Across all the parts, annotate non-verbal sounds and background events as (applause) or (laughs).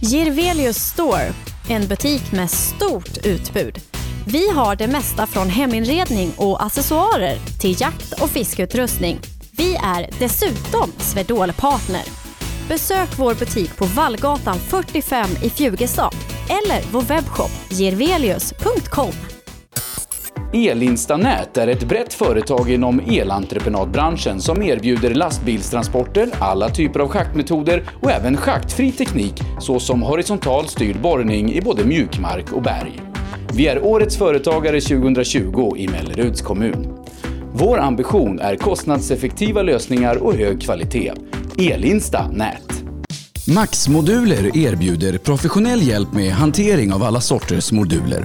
Girvelius Store, en butik med stort utbud. Vi har det mesta från heminredning och accessoarer till jakt och fiskeutrustning. Vi är dessutom Swedol-partner. Besök vår butik på Vallgatan 45 i Fjugestad eller vår webbshop girvelius.com. Elinstanät är ett brett företag inom elentreprenadbranschen som erbjuder lastbilstransporter, alla typer av schaktmetoder och även schaktfri teknik såsom horisontalt styrd borrning i både mjukmark och berg. Vi är Årets Företagare 2020 i Melleruds kommun. Vår ambition är kostnadseffektiva lösningar och hög kvalitet. Elinsta Nät. Max Moduler erbjuder professionell hjälp med hantering av alla sorters moduler.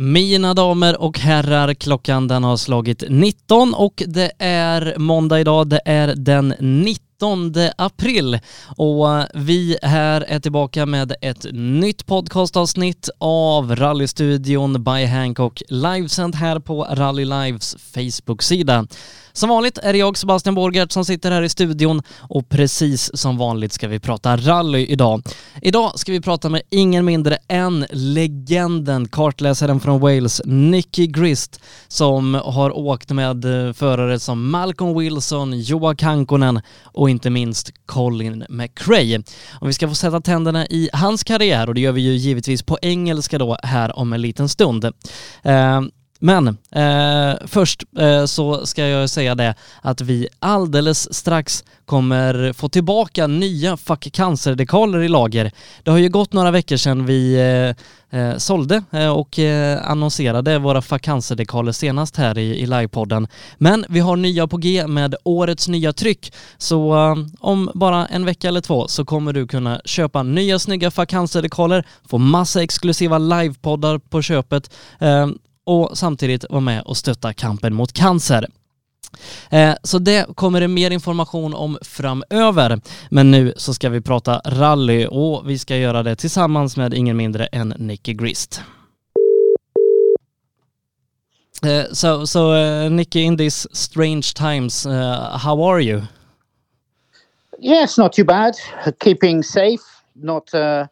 Mina damer och herrar, klockan den har slagit 19 och det är måndag idag. Det är den 19 april och vi här är tillbaka med ett nytt podcastavsnitt av Rallystudion by Hancock livesänd här på Rally Lives Facebook-sida. Som vanligt är det jag, Sebastian Borgert, som sitter här i studion och precis som vanligt ska vi prata rally idag. Idag ska vi prata med ingen mindre än legenden, kartläsaren från Wales, Nicky Grist, som har åkt med eh, förare som Malcolm Wilson, Joa Kankonen och inte minst Colin McRae. Och vi ska få sätta tänderna i hans karriär och det gör vi ju givetvis på engelska då här om en liten stund. Uh, men eh, först eh, så ska jag säga det att vi alldeles strax kommer få tillbaka nya Fuck Cancer-dekaler i lager. Det har ju gått några veckor sedan vi eh, eh sålde eh, och eh, annonserade våra Fuck Cancer-dekaler senast här i, i livepodden. Men vi har nya på G med årets nya tryck, så om bara en vecka eller två så kommer du kunna köpa nya snygga Fuck Cancer-dekaler, få massa exklusiva livepoddar på köpet och samtidigt vara med och stötta kampen mot cancer. Eh, så det kommer det mer information om framöver. Men nu så ska vi prata rally och vi ska göra det tillsammans med ingen mindre än Nicky Grist. Eh, uh, so, so uh, eh, Nicky, in these strange times, uh, how are you? Yes, not too bad. Keeping safe. Not uh,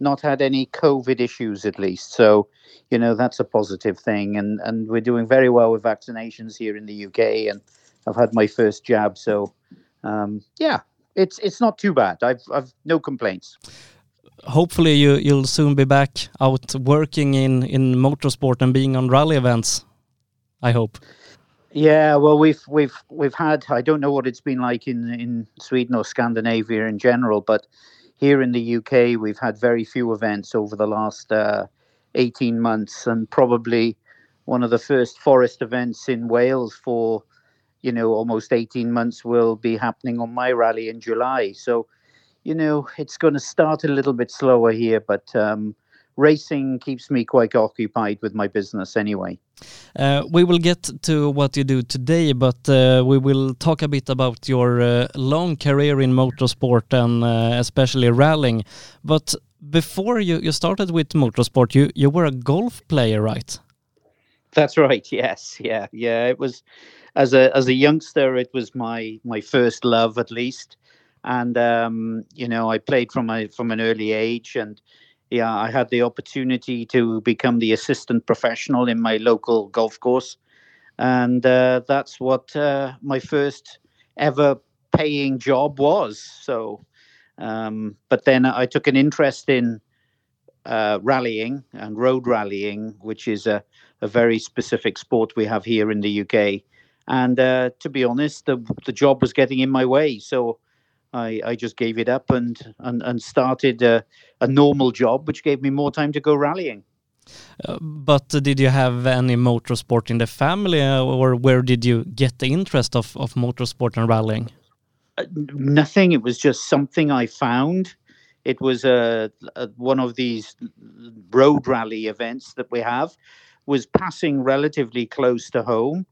not had any COVID issues at least. So you know that's a positive thing. And and we're doing very well with vaccinations here in the uk and i've had my first jab. So um, yeah it's it's not too bad. I've i've no complaints. Hopefully you you'll soon be back out working in in motorsport and being on rally events i hope. Yeah well we've we've we've had i don't know what it's been like in in sweden or scandinavia in general but here in the uk we've had very few events over the last uh, 18 months and probably one of the first forest events in Wales for you know almost 18 months will be happening on my rally in July so you know it's going to start a little bit slower here but um, racing keeps me quite occupied with my business anyway uh, we will get to what you do today, but uh, we will talk a bit about your uh, long career in motorsport and uh, especially rallying. But before you, you started with motorsport, you, you were a golf player, right? That's right. (laughs) Yes. Yeah. Yeah. It was as a as a youngster, it was my my first love, at least. And um, you know, I played from a from an early age, and yeah, I had the opportunity to become the assistant professional in my local golf course, and uh, that's what uh, my first ever paying job was. So, um, but then I took an interest in uh, rallying and road rallying, which is a, a very specific sport we have here in the UK. And uh, to be honest, the the job was getting in my way, so I, I just gave it up and and, and started a, a normal job, which gave me more time to go rallying. Uh, but did you have any motorsport in the family, uh, or where did you get the interest of, of motorsport and rallying? Uh, nothing. It was just something I found. It was a, a, one of these road rally events that we have. Was passing relatively close to home.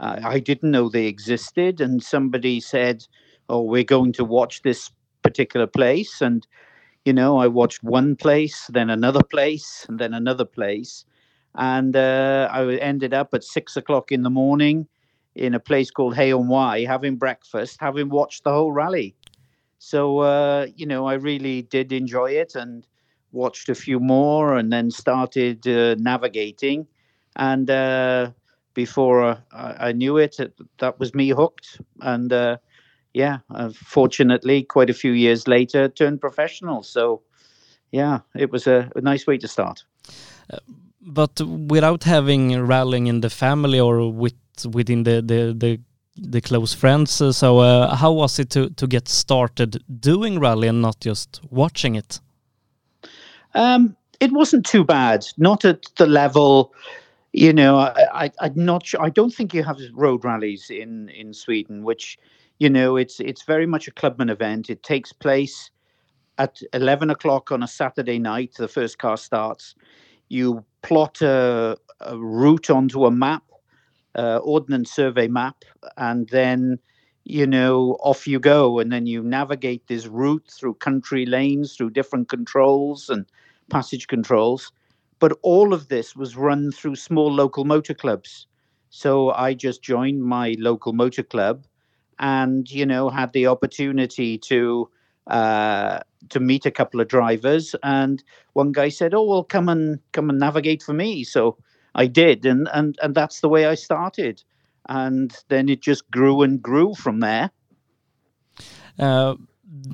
Uh, I didn't know they existed, and somebody said, oh, we're going to watch this particular place. And, you know, I watched one place, then another place, and then another place. And uh, I ended up at six o'clock in the morning in a place called Hay-on-Wye having breakfast, having watched the whole rally. So, uh, you know, I really did enjoy it and watched a few more and then started uh, navigating. And uh, before I, I, knew it, it, that was me hooked. And uh, yeah, uh, fortunately, quite a few years later, turned professional. So, yeah, it was a, a nice way to start. Uh, but without having rallying in the family or with within the the the, the close friends, uh, so uh, how was it to to get started doing rally and not just watching it? Um, it wasn't too bad. Not at the level you know, I, I, am not sure. I don't think you have road rallies in in Sweden, which you know, it's it's very much a clubman event. It takes place at 11 o'clock on a Saturday night. The first car starts. You plot a, a route onto a map, uh, ordnance survey map, and then you know off you go. And then you navigate this route through country lanes, through different controls and passage controls. But all of this was run through small local motor clubs. So I just joined my local motor club and you know had the opportunity to uh, to meet a couple of drivers. And one guy said, "Oh, well, come and come and navigate for me." So I did, and and and that's the way I started. And then it just grew and grew from there. Uh,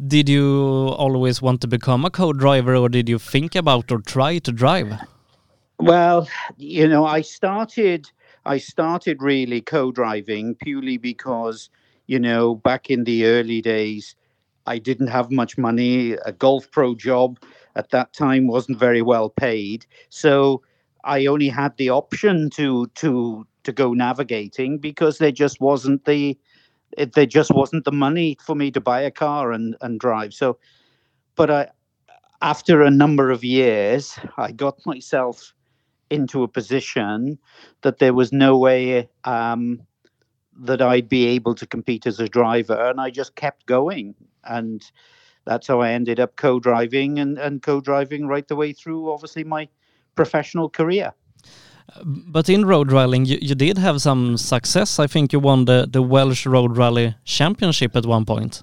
did you always want to become a co-driver, or did you think about or try to drive? Well, you know, I started. I started really co-driving purely because you know, back in the early days, I didn't have much money. A golf pro job at that time wasn't very well paid, so I only had the option to to to go navigating because there just wasn't the it, there just wasn't the money for me to buy a car and and drive. So, but I after a number of years, I got myself into a position that there was no way um, that I'd be able to compete as a driver, and I just kept going, and that's how I ended up co-driving and, and co-driving right the way through, obviously my professional career. But in road rallying, you, you did have some success. I think you won the, the Welsh Road Rally Championship at one point.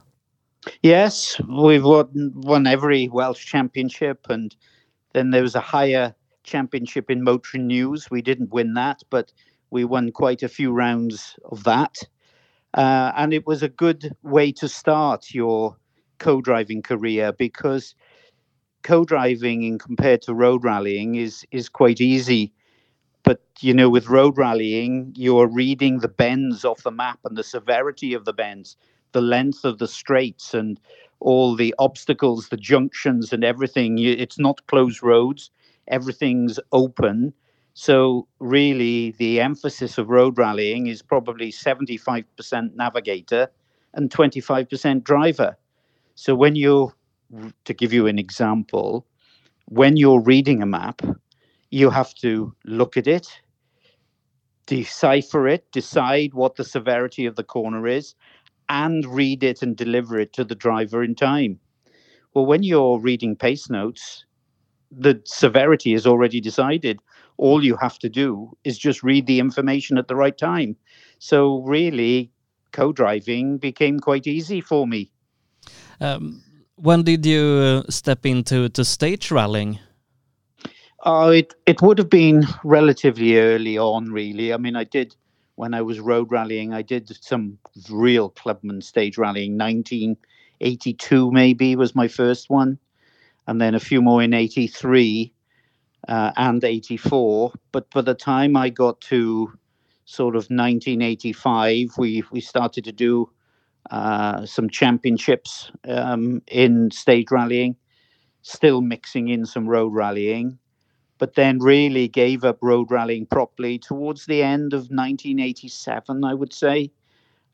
Yes, we've won, won every Welsh Championship, and then there was a higher championship in Motoring News. We didn't win that, but we won quite a few rounds of that. Uh, and it was a good way to start your co driving career because co driving, in compared to road rallying, is, is quite easy. But, you know, with road rallying, you're reading the bends off the map and the severity of the bends, the length of the straights, and all the obstacles, the junctions, and everything. It's not closed roads, everything's open so, really, the emphasis of road rallying is probably 75% navigator and 25% driver. So, when you're, to give you an example, when you're reading a map, you have to look at it, decipher it, decide what the severity of the corner is, and read it and deliver it to the driver in time. Well, when you're reading pace notes, the severity is already decided all you have to do is just read the information at the right time. So really, co-driving became quite easy for me. Um, when did you uh, step into to stage rallying? Oh, it it would have been relatively early on, really. I mean, I did when I was road rallying. I did some real clubman stage rallying. 1982 maybe was my first one, and then a few more in '83 uh, and '84. But by the time I got to sort of 1985, we we started to do uh, some championships um, in stage rallying, still mixing in some road rallying but then really gave up road rallying properly towards the end of 1987, I would say.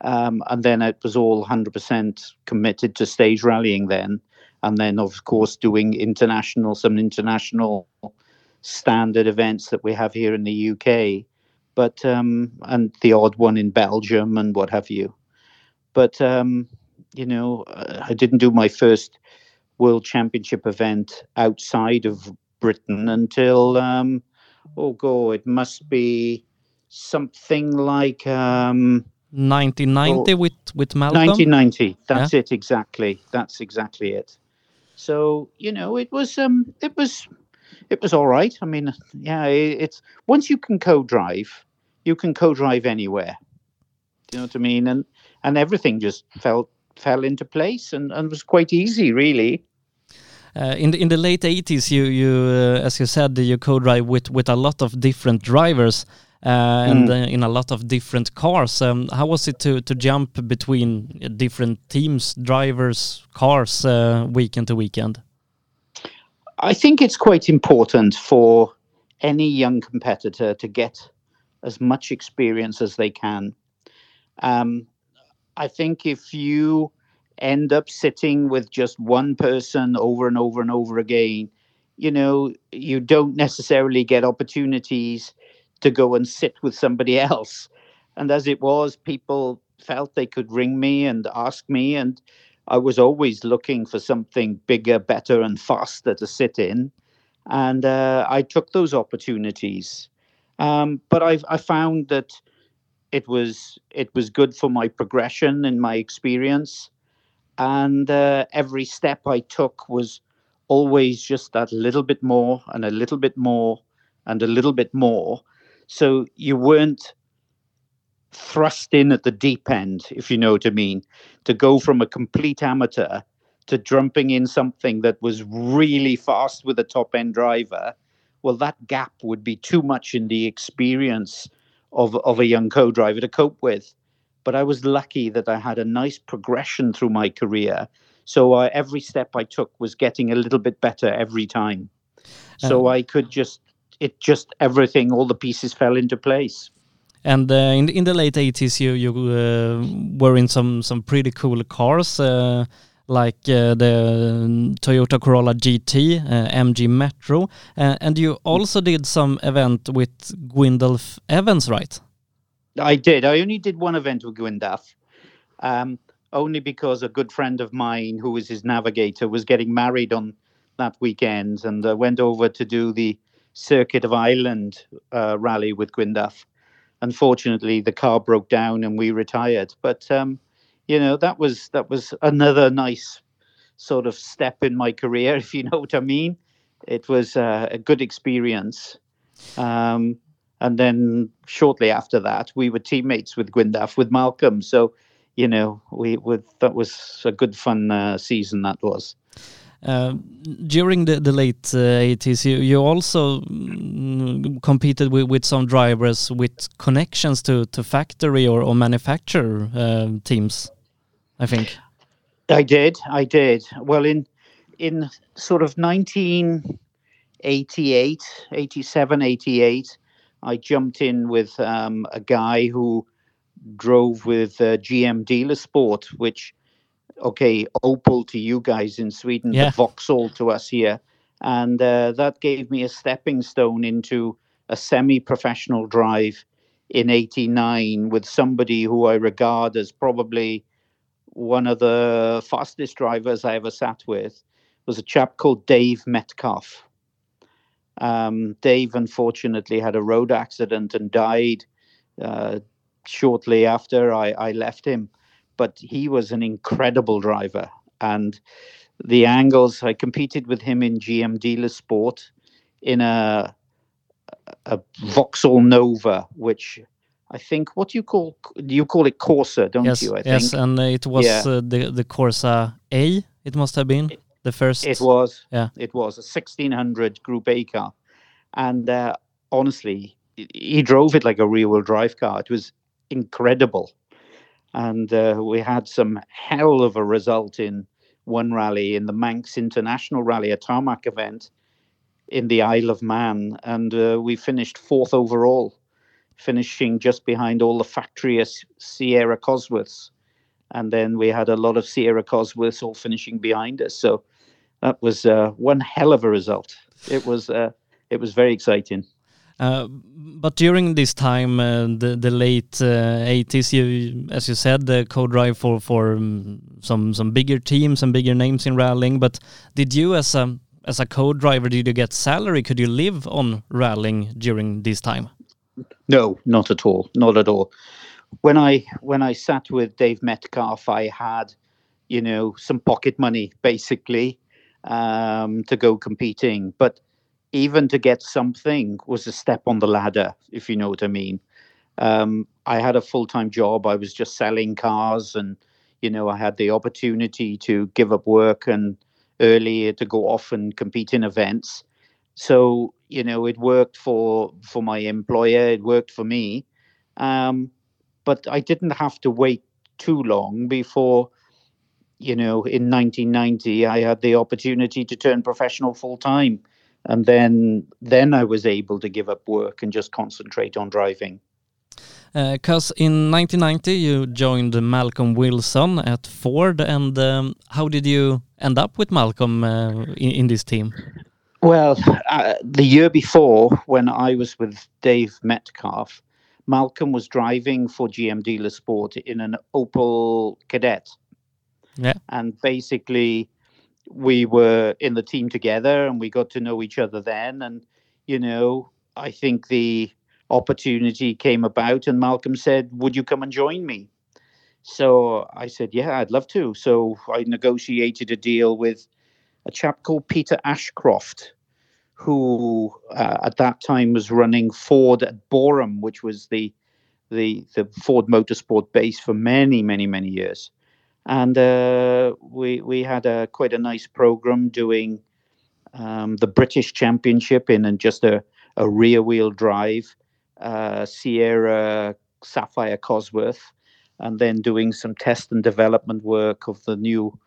Um, and then it was all 100% committed to stage rallying then. And then, of course, doing international, some international standard events that we have here in the UK, but um, and the odd one in Belgium and what have you. But um, you know, I didn't do my first World Championship event outside of Britain until um, oh god, it must be something like um, 1990 oh, with with Malcolm. 1990. That's yeah. it exactly. That's exactly it. So you know, it was um, it was it was all right. I mean, yeah, it, it's once you can co-drive, you can co-drive anywhere. Do you know what I mean? And and everything just felt fell into place and, and was quite easy, really. Uh, in the in the late 80s, you you uh, as you said, you co-drive with with a lot of different drivers. Uh, and mm. in a lot of different cars. Um, how was it to to jump between different teams, drivers, cars, weekend to weekend? I think it's quite important for any young competitor to get as much experience as they can. Um, I think if you end up sitting with just one person over and over and over again, you know, you don't necessarily get opportunities to go and sit with somebody (laughs) else. And as it was, people felt they could ring me and ask me, and I was always looking for something bigger, better, and faster to sit in. And uh, I took those opportunities. Um, but I've I found that it was it was good for my progression and my experience and uh, every step I took was always just that little bit more and a little bit more and a little bit more. So you weren't thrust in at the deep end, if you know what I mean, to go from a complete amateur to jumping in something that was really fast with a top end driver. Well, that gap would be too much in the experience of, of a young co driver to cope with but I was lucky that I had a nice progression through my career. So uh, every step I took was getting a little bit better every time. So um, I could just, it just everything, all the pieces fell into place. And uh, in in the late eighties, you you uh, were in some some pretty cool cars. Uh, like uh, the Toyota Corolla GT, uh, MG Metro, and you also did some event with Gwyndaf Evans, right? I did. I only did one event with Gwyndaf, um, only because a good friend of mine, who was his navigator, was getting married on that weekend, and uh, went over to do the Circuit of Ireland uh, rally with Gwyndaf. Unfortunately, the car broke down and we retired. But um, you know that was that was another nice sort of step in my career, (laughs) if you know what I mean. It was uh, a good experience. Um, and then shortly after that, we were teammates with Gwyndaf with Malcolm. So, you know, we would that was a good fun uh, season that was. Uh, during the, the late uh, 80s, you, you also mm, competed with, with some drivers with connections to, to factory or, or manufacturer uh, teams, I think. I did, I did. Well, in in sort of 1988, 87, 88, I jumped in with um, a guy who drove with uh, GM Dealer Sport, which, okay, Opel to you guys in Sweden, yeah. Vauxhall to us here. And uh, that gave me a stepping stone into a semi professional drive in 89 with somebody who I regard as probably one of the fastest drivers I ever sat with was a chap called Dave Metcalf. Um, Dave unfortunately had a road accident and died uh, shortly after I, I left him. But he was an incredible driver. And the angles, I competed with him in GM Dealer Sport in a a Vauxhall Nova, which I think what you call you call it Corsa, don't yes, you? I yes, think. and it was Yeah. uh, the the Corsa A. It must have been the first. It was. Yeah. It was a 1600 Group A car. And uh, honestly, he- he drove it like a rear wheel drive car. It was incredible. And uh, we had some hell of a result in one rally in the Manx International Rally, a tarmac event in the Isle of Man. And uh, we finished fourth overall, finishing just behind all the factory Sierra Cosworths. And then we had a lot of Sierra Cosworths all finishing behind us. So that was uh, one hell of a result. It was uh, it was very exciting. Uh, but during this time, uh, the the late uh, 80s, you, as you said, the co-drive for for um, some some bigger teams and bigger names in rallying. But did you, as a as a co-driver, did you get salary? Could you live on rallying during this time? No, not at all, not at all. When I when I sat with Dave Metcalf, I had, you know, some pocket money basically um, to go competing, but even to get something was a step on the ladder, if you know what I mean. Um, I had a full time job. I was just selling cars, and you know, I had the opportunity to give up work and earlier to go off and compete in events. So you know, it worked for for my employer. It worked for me, um, but I didn't have to wait too long before. You know, in 1990, I had the opportunity to turn professional full time, and then then I was able to give up work and just concentrate on driving. Because in 1990 you joined Malcolm Wilson at Ford, and um, how did you end up with Malcolm uh, in, in this team? Well, uh, the year before, when I was with Dave Metcalf, Malcolm was driving for GM Dealer Sport in an Opel Kadett. Yeah. And basically, we were in the team together and we got to know each other then. And, you know, I think the opportunity came about and Malcolm said, Would you come and join me? So I said, Yeah, I'd love to. So I negotiated a deal with a chap called Peter Ashcroft, who uh, at that time was running Ford at Boreham, which was the the the Ford Motorsport base for many, many, many years. And uh, we we had a quite a nice program doing um, the British Championship in and just a, a rear wheel drive uh, Sierra Sapphire Cosworth, and then doing some test and development work of the new,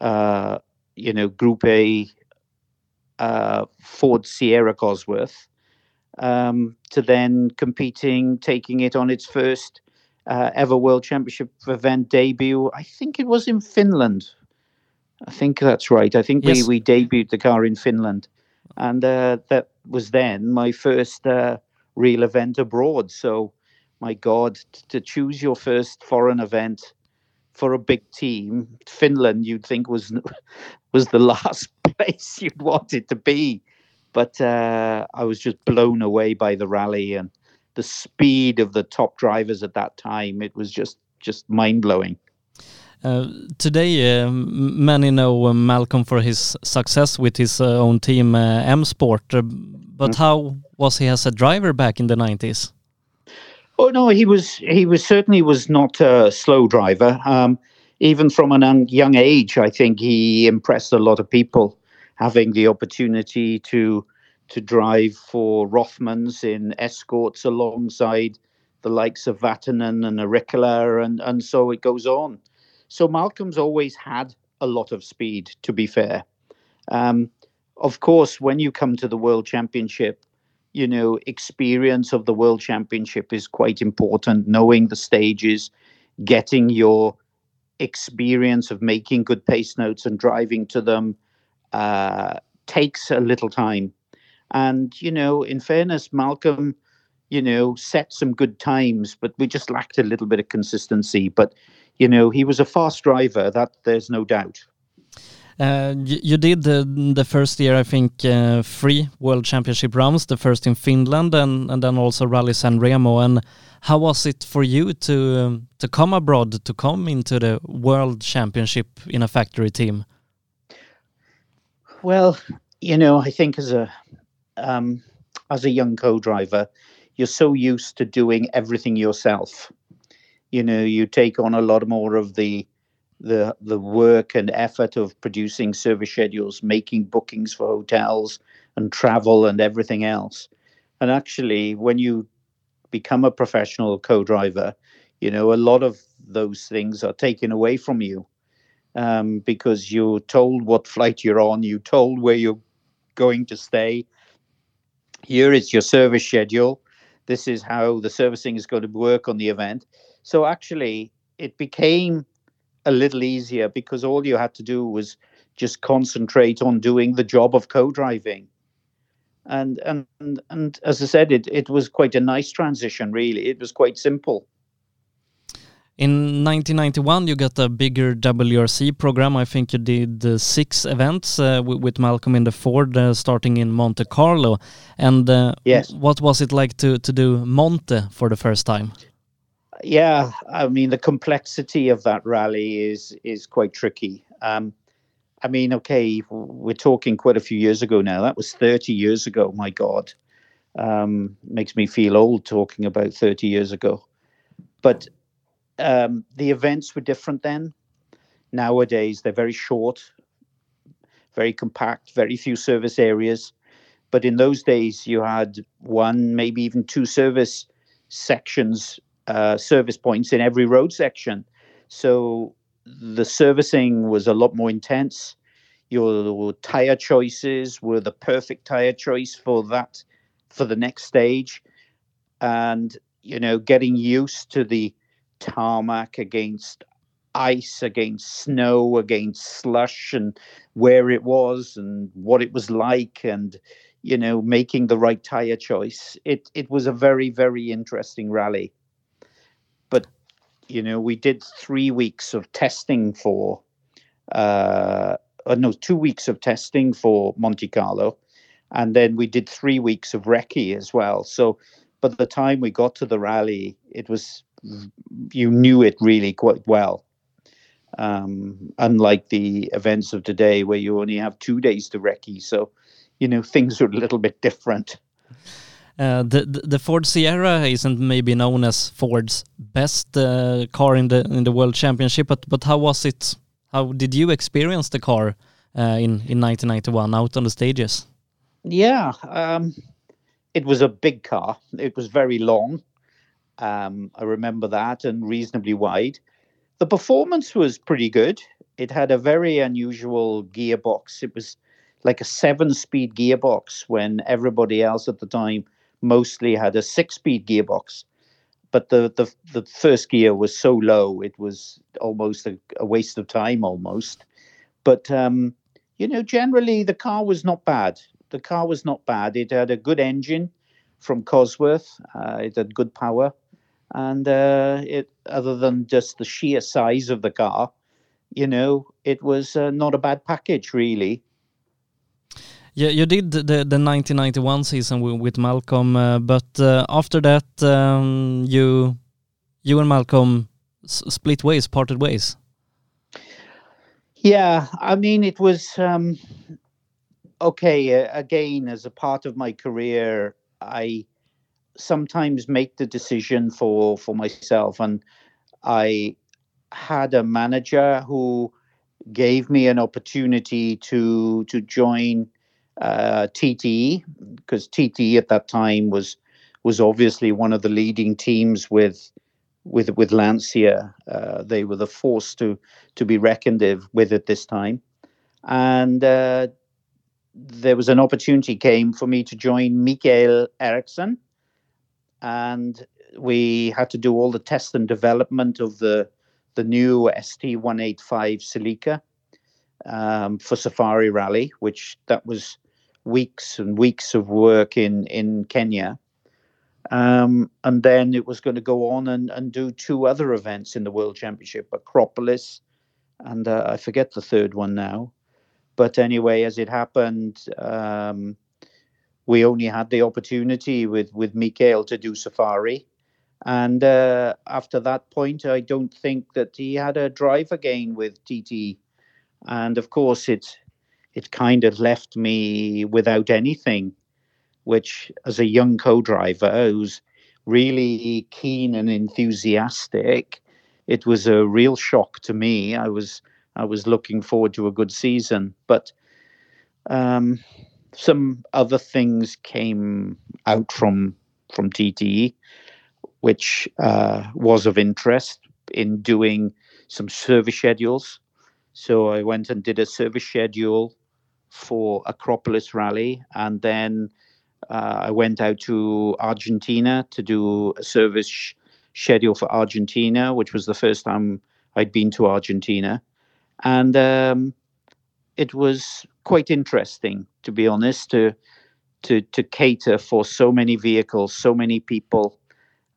uh, you know, Group A uh, Ford Sierra Cosworth, um, to then competing, taking it on its first uh, ever World Championship event debut. I think it was in Finland. I think that's right. I think Yes. we, we debuted the car in Finland. And uh, that was then my first uh, real event abroad. So, my God, t- to choose your first foreign event for a big team, Finland, you'd think was (laughs) was the last (laughs) place you'd want it to be. But uh, I was just blown away by the rally and the speed of the top drivers at that time. It was just just mind blowing. Uh, today, uh, many know uh, Malcolm for his success with his uh, own team, uh, M Sport. But how was he as a driver back in the 90s? Oh no, he was he was certainly was not a slow driver. Um, even from an young, young age, I think he impressed a lot of people, having the opportunity to to drive for Rothmans in escorts alongside the likes of Vatanen and Airikkala, and and so it goes on. So Malcolm's always had a lot of speed. To be fair, um, of course, when you come to the World Championship, you know, experience of the World Championship is quite important. Knowing the stages, getting your experience of making good pace notes and driving to them uh, takes a little time. And, you know, in fairness, Malcolm, you know, set some good times, but we just lacked a little bit of consistency. But, you know, he was a fast driver, that there's no doubt. Uh, you, you did the, the first year, I think, uh, three World Championship rounds, the first in Finland and, and then also Rally San Remo. And how was it for you to um, to come abroad, to come into the World Championship in a factory team? Well, you know, I think as a um, as a young co-driver, you're so used to doing everything yourself. You know, you take on a lot more of the the the work and effort of producing service schedules, making bookings for hotels and travel and everything else. And actually, when you become a professional co-driver, you know a lot of those things are taken away from you um, because you're told what (laughs) flight you're on, you're told where you're going to stay. Here is your service schedule. This is how the servicing is going to work on the event. So actually, it became a little easier because all you had to do was just concentrate on doing the job of co-driving. And and and as I said, it it was quite a nice transition. Really, it was quite simple. In 1991, you got a bigger WRC program. I think you did uh, six events uh, with Malcolm in the Ford, uh, starting in Monte Carlo. And uh, yes. what was it like to to do Monte for the first time? Yeah, I mean the complexity of that rally is is quite tricky. Um, I mean, okay, we're talking quite a few years ago now. That was 30 years ago. My God, um, makes me feel old talking about 30 years ago. But um, the events were different then. Nowadays, they're very short, very compact, very few service areas. But in those days, you had one, maybe even two service sections, uh, service points in every road section. So the servicing was a lot more intense. Your tire choices were the perfect tire choice for that, for the next stage. And, you know, getting used to the tarmac against ice, against snow, against slush, and where it was and what it was like, and you know, making the right tire choice. It it was a very very interesting rally. But you know, we did three weeks of testing for, uh, uh no, two weeks of testing for Monte Carlo, and then we did three weeks of recce as well. So, by the time we got to the rally, it was you knew it really quite well. Um, unlike the events of today where you only have two days to recce. So, you know, things are a little bit different. Uh, the, the Ford Sierra isn't maybe known as Ford's best uh, car in the in the World Championship, but but how was it? How did you experience the car uh, in in 1991 out on the stages? Yeah, um, it was a big car. It was very long. Um, I remember that and reasonably wide. The performance was pretty good. It had a very unusual gearbox. It was like a seven speed gearbox when everybody else at the time mostly had a six speed gearbox. But the, the, the first gear was so low, it was almost a, a waste of time almost. But, um, you know, generally the car was not bad. The car was not bad. It had a good engine from Cosworth, uh, it had good power and uh, it other than just the sheer size of the car you know it was uh, not a bad package really yeah you did the the 1991 season with malcolm uh, but uh, after that um, you you and malcolm split ways parted ways. Yeah i mean it was um, okay again as a part of my career i sometimes make the decision for for myself and i had a manager who gave me an opportunity to to join uh, TTE because TTE at that time was was obviously one of the leading teams with with with Lancia. Uh, they were the force to to be reckoned with at this time, and uh, there was an opportunity came for me to join Mikael Ericsson, and we had to do all the test and development of the the new ST185 Celica um, for Safari Rally, which that was weeks and weeks of work in in Kenya. Um, and then it was going to go on and, and do two other events in the World Championship, Acropolis, and uh, I forget the third one now. But anyway, as it happened, um, we only had the opportunity with with Mikael to do safari, and uh, after that point, I don't think that he had a drive again with TT, and of course it it kind of left me without anything. which, as a young co-driver who's really keen and enthusiastic, it was a real shock to me. I was I was looking forward to a good season, but um, some other things came out from from TTE, which uh, was of interest in doing some service schedules. So I went and did a service schedule for Acropolis Rally, and then uh, I went out to Argentina to do a service sh- schedule for Argentina, which was the first time I'd been to Argentina, and um, it was quite interesting, to be honest, to to to cater for so many vehicles, so many people,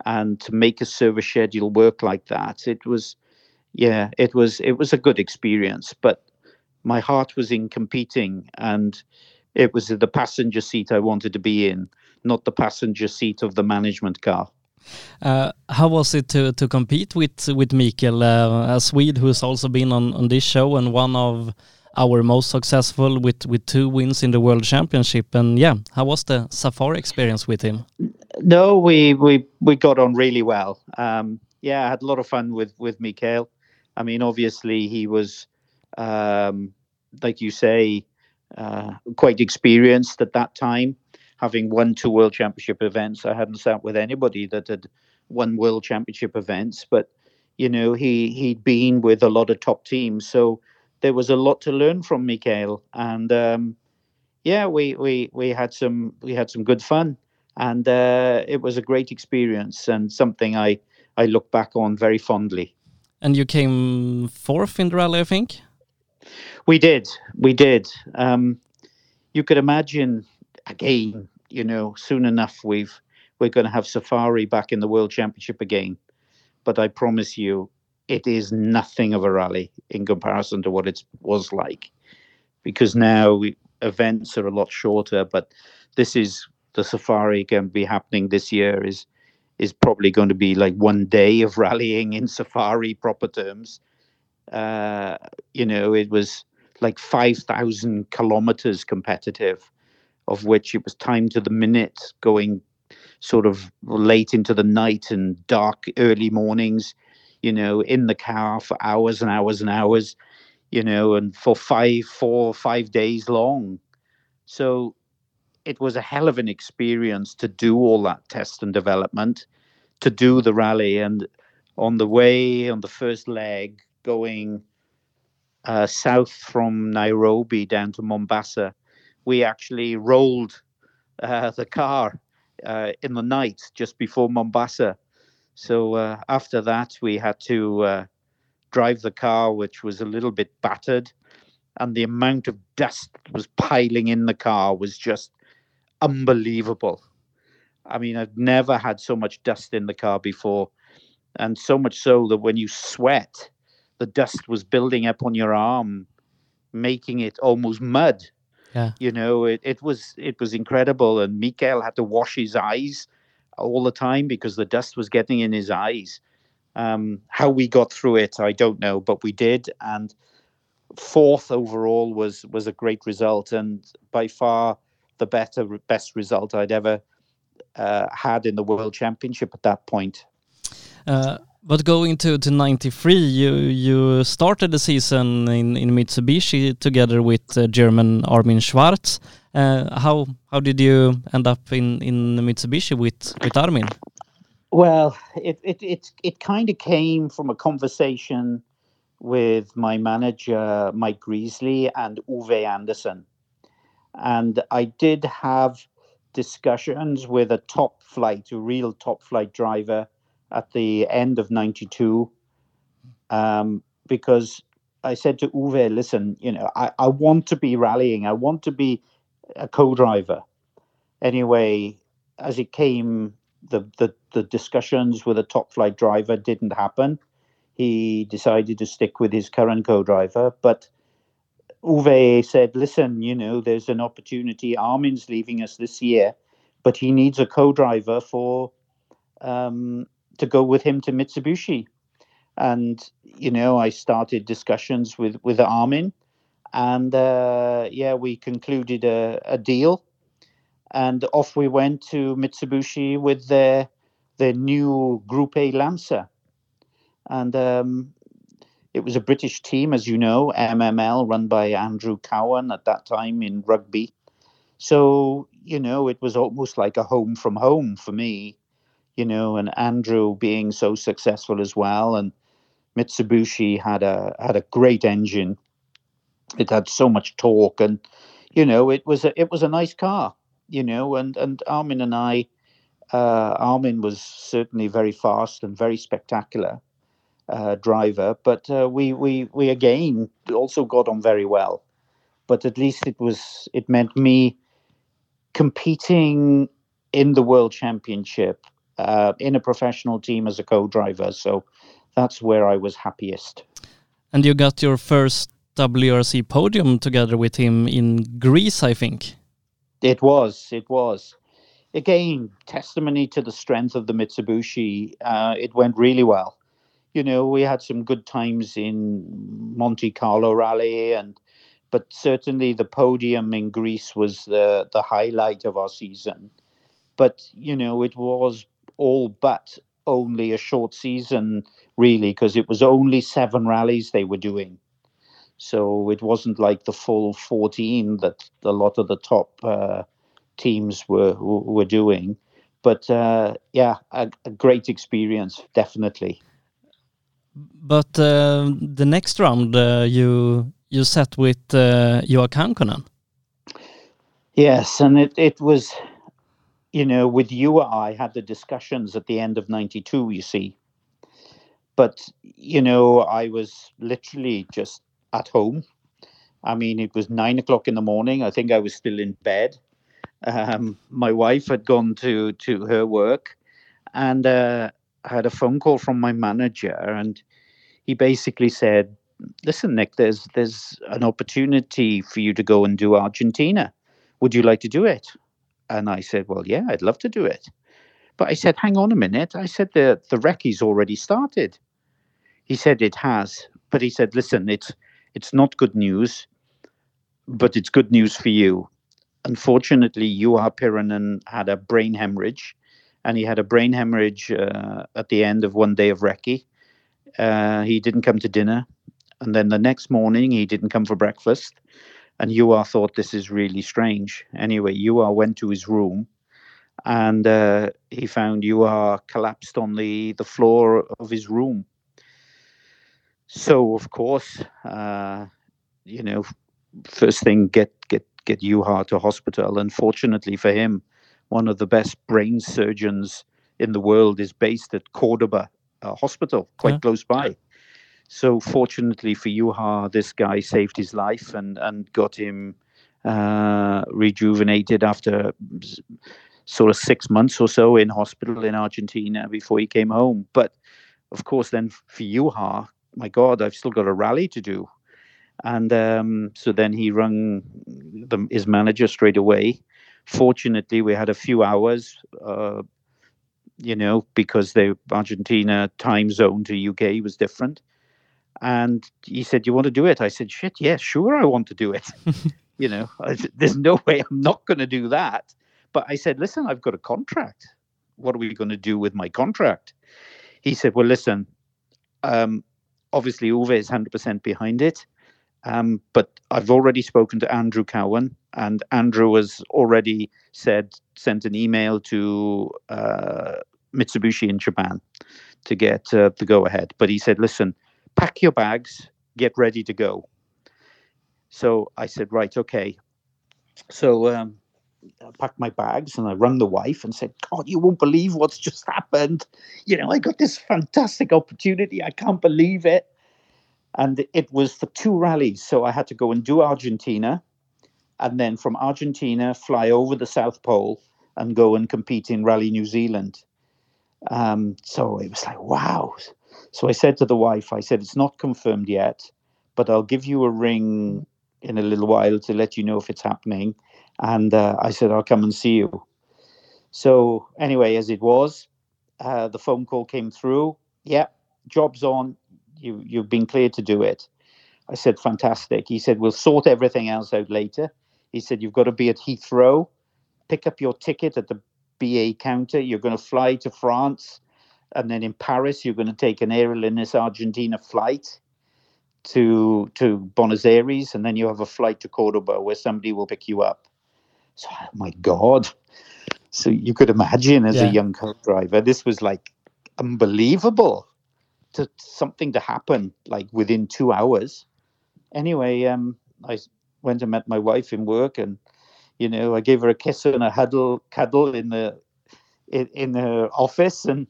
and to make a service schedule work like that. It was, yeah, it was it was a good experience, but my heart was in competing, and it was the passenger seat I wanted to be in, not the passenger seat of the management car. Uh, how was it to, to compete with with Mikael, uh, a Swede who's also been on, on this show and one of our most successful with with two wins in the World Championship? And yeah, how was the safari experience with him? No, we we we got on really well. Um, yeah, I had a lot of fun with with Mikael. I mean, obviously he was, um, like you say, uh, quite experienced at that time, having won two World Championship events. I hadn't sat with anybody that had won World Championship events, but you know he he'd been with a lot of top teams, so there was a lot to learn from Mikael, and um, yeah, we we we had some we had some good fun, and uh, it was a great experience and something I I look back on very fondly. And you came fourth in the rally, I think. We did, we did. Um, you could imagine again, you know, soon enough we've we're going to have Safari back in the World Championship again. But I promise you, it is nothing of a rally in comparison to what it was like, because now we, events are a lot shorter. But this is the Safari going to be happening this year is is probably going to be like one day of rallying in Safari proper terms. Uh, you know, it was like 5,000 kilometers competitive, of which it was time to the minute, going sort of late into the night and dark early mornings, you know, in the car for hours and hours and hours, you know, and for five, four, five days long. So it was a hell of an experience to do all that test and development, to do the rally. And on the way, on the first leg, going uh, south from Nairobi down to Mombasa, we actually rolled uh, the car uh, in the night just before Mombasa. So uh, after that, we had to uh, drive the car, which was a little bit battered, and the amount of dust that was piling in the car was just unbelievable. I mean, I've never had so much dust in the car before, and so much so that when you sweat, the dust was building up on your arm, making it almost mud. Yeah. You know, it, it was it was incredible, and Mikael had to wash his eyes all the time because the dust was getting in his eyes. Um, how we got through it, I don't know, but we did, and fourth overall was was a great result, and by far the better best result I'd ever uh, had in the World Championship at that point. Uh, but going to, to 93, you you started the season in, in Mitsubishi together with uh, German Armin Schwarz. Uh, how how did you end up in, in Mitsubishi with, with Armin? Well, it it it, it kind of came from a conversation with my manager Mike Greasley and Ove Andersson, and I did have discussions with a top flight, a real top flight driver at the end of 92 um, because I said to Ove, listen, you know, I, I want to be rallying. I want to be a co-driver. Anyway, as it came, the, the, the discussions with a top flight driver didn't happen. He decided to stick with his current co-driver, but Ove said, listen, you know, there's an opportunity. Armin's leaving us this year, but he needs a co-driver for um, to go with him to Mitsubishi. And you know, I started discussions with with Armin, and uh, yeah, we concluded a, a deal. and off we went to Mitsubishi with their their new Group A Lancer, and um, it was a British team, as you know, MML, run by Andrew Cowan at that time in rugby. So you know, it was almost like a home from home for me, you know, and Andrew being so successful as well, and Mitsubishi had a had a great engine. It had so much torque, and you know, it was a it was a nice car, you know, and and Armin and I, uh, Armin was certainly very fast and very spectacular uh, driver, but uh, we we we again also got on very well. But at least it was it meant me competing in the world championship uh, in a professional team as a co-driver. So that's where I was happiest. And you got your first WRC podium together with him in Greece, I think. It was. It was. Again, testimony to the strength of the Mitsubishi. Uh, it went really well. You know, we had some good times in Monte Carlo Rally and but certainly the podium in Greece was the the highlight of our season. But you know, it was all but only a short season, really, because it was only seven rallies they were doing. So it wasn't like the full 14 that a lot of the top uh, teams were were doing. But uh, yeah, a, a, great experience, definitely. But uh, the next round, uh, you you sat with uh, Juha Kankkunen. Yes, and it, it was, you know, with Juha, I had the discussions at the end of 92, you see. But, you know, I was literally just at home. I mean, it was nine o'clock in the morning. I think I was still in bed. Um, my wife had gone to, to her work, and uh, I had a phone call from my manager, and he basically said, listen, Nick, there's there's an opportunity for you to go and do Argentina. Would you like to do it? And I said, well, yeah, I'd love to do it. But I said, hang on a minute. I said the the recce's already started. He said it has, but he said, listen, it's it's not good news, but it's good news for you. Unfortunately, Juha Piironen had a brain hemorrhage, and he had a brain hemorrhage uh, at the end of one day of recce. Uh, he didn't come to dinner. And then the next morning, he didn't come for breakfast. And Juha thought this is really strange. Anyway, Juha went to his room and uh, he found Juha collapsed on the, the floor of his room. So, of course, uh, you know, first thing, get, get, get Juha to hospital. Unfortunately for him, one of the best brain surgeons in the world is based at Cordoba uh, Hospital, quite yeah. close by. So fortunately for Juha, this guy saved his life and and got him uh, rejuvenated after sort of six months or so in hospital in Argentina before he came home. But of course, then for Juha, my God, I've still got a rally to do. And um, so then he rung the, his manager straight away. Fortunately, we had a few hours, uh, you know, because the Argentina time zone to UK was different. And he said, "You want to do it?" I said, "Shit, yeah, sure, I want to do it." (laughs) you know, there's no way I'm not going to do that. But I said, "Listen, I've got a contract. What are we going to do with my contract?" He said, "Well, listen, um, obviously Ove is 100% behind it, um, but I've already spoken to Andrew Cowan, and Andrew has already said sent an email to uh, Mitsubishi in Japan to get uh, the go ahead. But he said, listen." Pack your bags, get ready to go. So I said, right, okay. So um, I packed my bags and I rang the wife and said, God, you won't believe what's just happened. You know, I got this fantastic opportunity. I can't believe it. And it was for two rallies. So I had to go and do Argentina and then from Argentina fly over the South Pole and go and compete in Rally New Zealand. Um, so it was like, wow. So I said to the wife, I said, it's not confirmed yet, but I'll give you a ring in a little while to let you know if it's happening. And uh, I said, I'll come and see you. So anyway, as it was, uh, the phone call came through. Yeah, job's on. You you've been cleared to do it. I said, fantastic. He said, we'll sort everything else out later. He said, you've got to be at Heathrow pick up your ticket at the BA counter. You're going to fly to France, and then in Paris, you're going to take an Aerolíneas Argentina flight to to Buenos Aires, and then you have a flight to Cordoba where somebody will pick you up. So, oh my God! So you could imagine as Yeah. a young co-driver, this was like unbelievable. To something to happen like within two hours. Anyway, um, I went and met my wife in work, and you know, I gave her a kiss and a huddle, cuddle in the in, in her office, and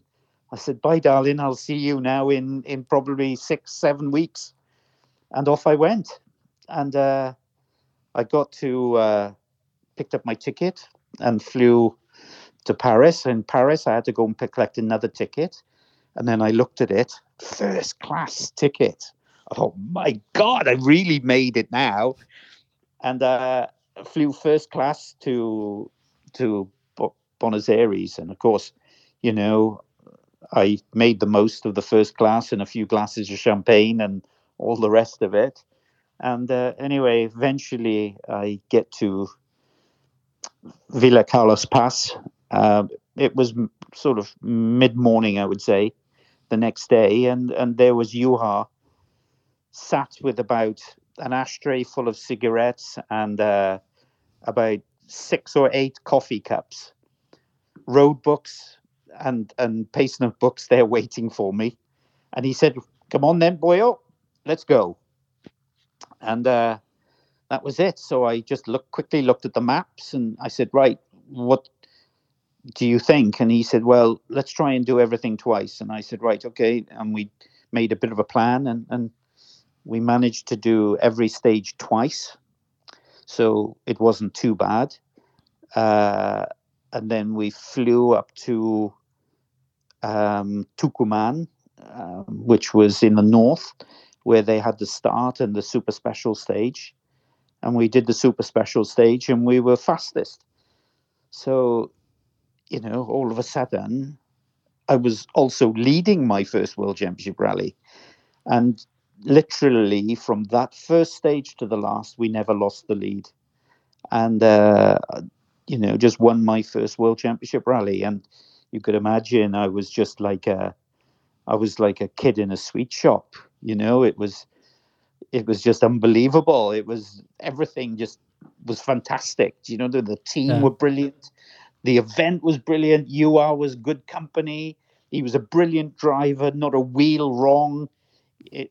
I said, "Bye, darling. I'll see you now in in probably six, seven weeks." And off I went, and uh, I got to uh, picked up my ticket and flew to Paris. In Paris, I had to go and pick, collect another ticket, and then I looked at it, first class ticket. Thought, my God, I really made it now, and uh, flew first class to to Buenos Aires, and of course, you know, I made the most of the first glass and a few glasses of champagne and all the rest of it. And uh, anyway, eventually I get to Villa Carlos Paz. Uh, it was m- sort of mid morning, I would say, the next day, and and there was Juha sat with about an ashtray full of cigarettes and uh, about six or eight coffee cups, road books and and pace note books there waiting for me. And he said, "Come on then, boyo, let's go." And uh, that was it. So I just looked quickly looked at the maps and I said, "Right, what do you think?" And he said, "Well, let's try and do everything twice." And I said, "Right, okay." And we made a bit of a plan and and we managed to do every stage twice, so it wasn't too bad. Uh, and then we flew up to um, Tucumán, um, which was in the north, where they had the start and the super special stage. And we did the super special stage, and we were fastest. So, you know, all of a sudden, I was also leading my first World Championship rally. And literally from that first stage to the last, we never lost the lead. And, uh, you know, just won my first World Championship rally. And you could imagine I was just like a, I was like a kid in a sweet shop. You know, it was, it was just unbelievable. It was everything just was fantastic. You know, the, the team Yeah. were brilliant. The event was brilliant. Juha was good company. He was a brilliant driver, not a wheel wrong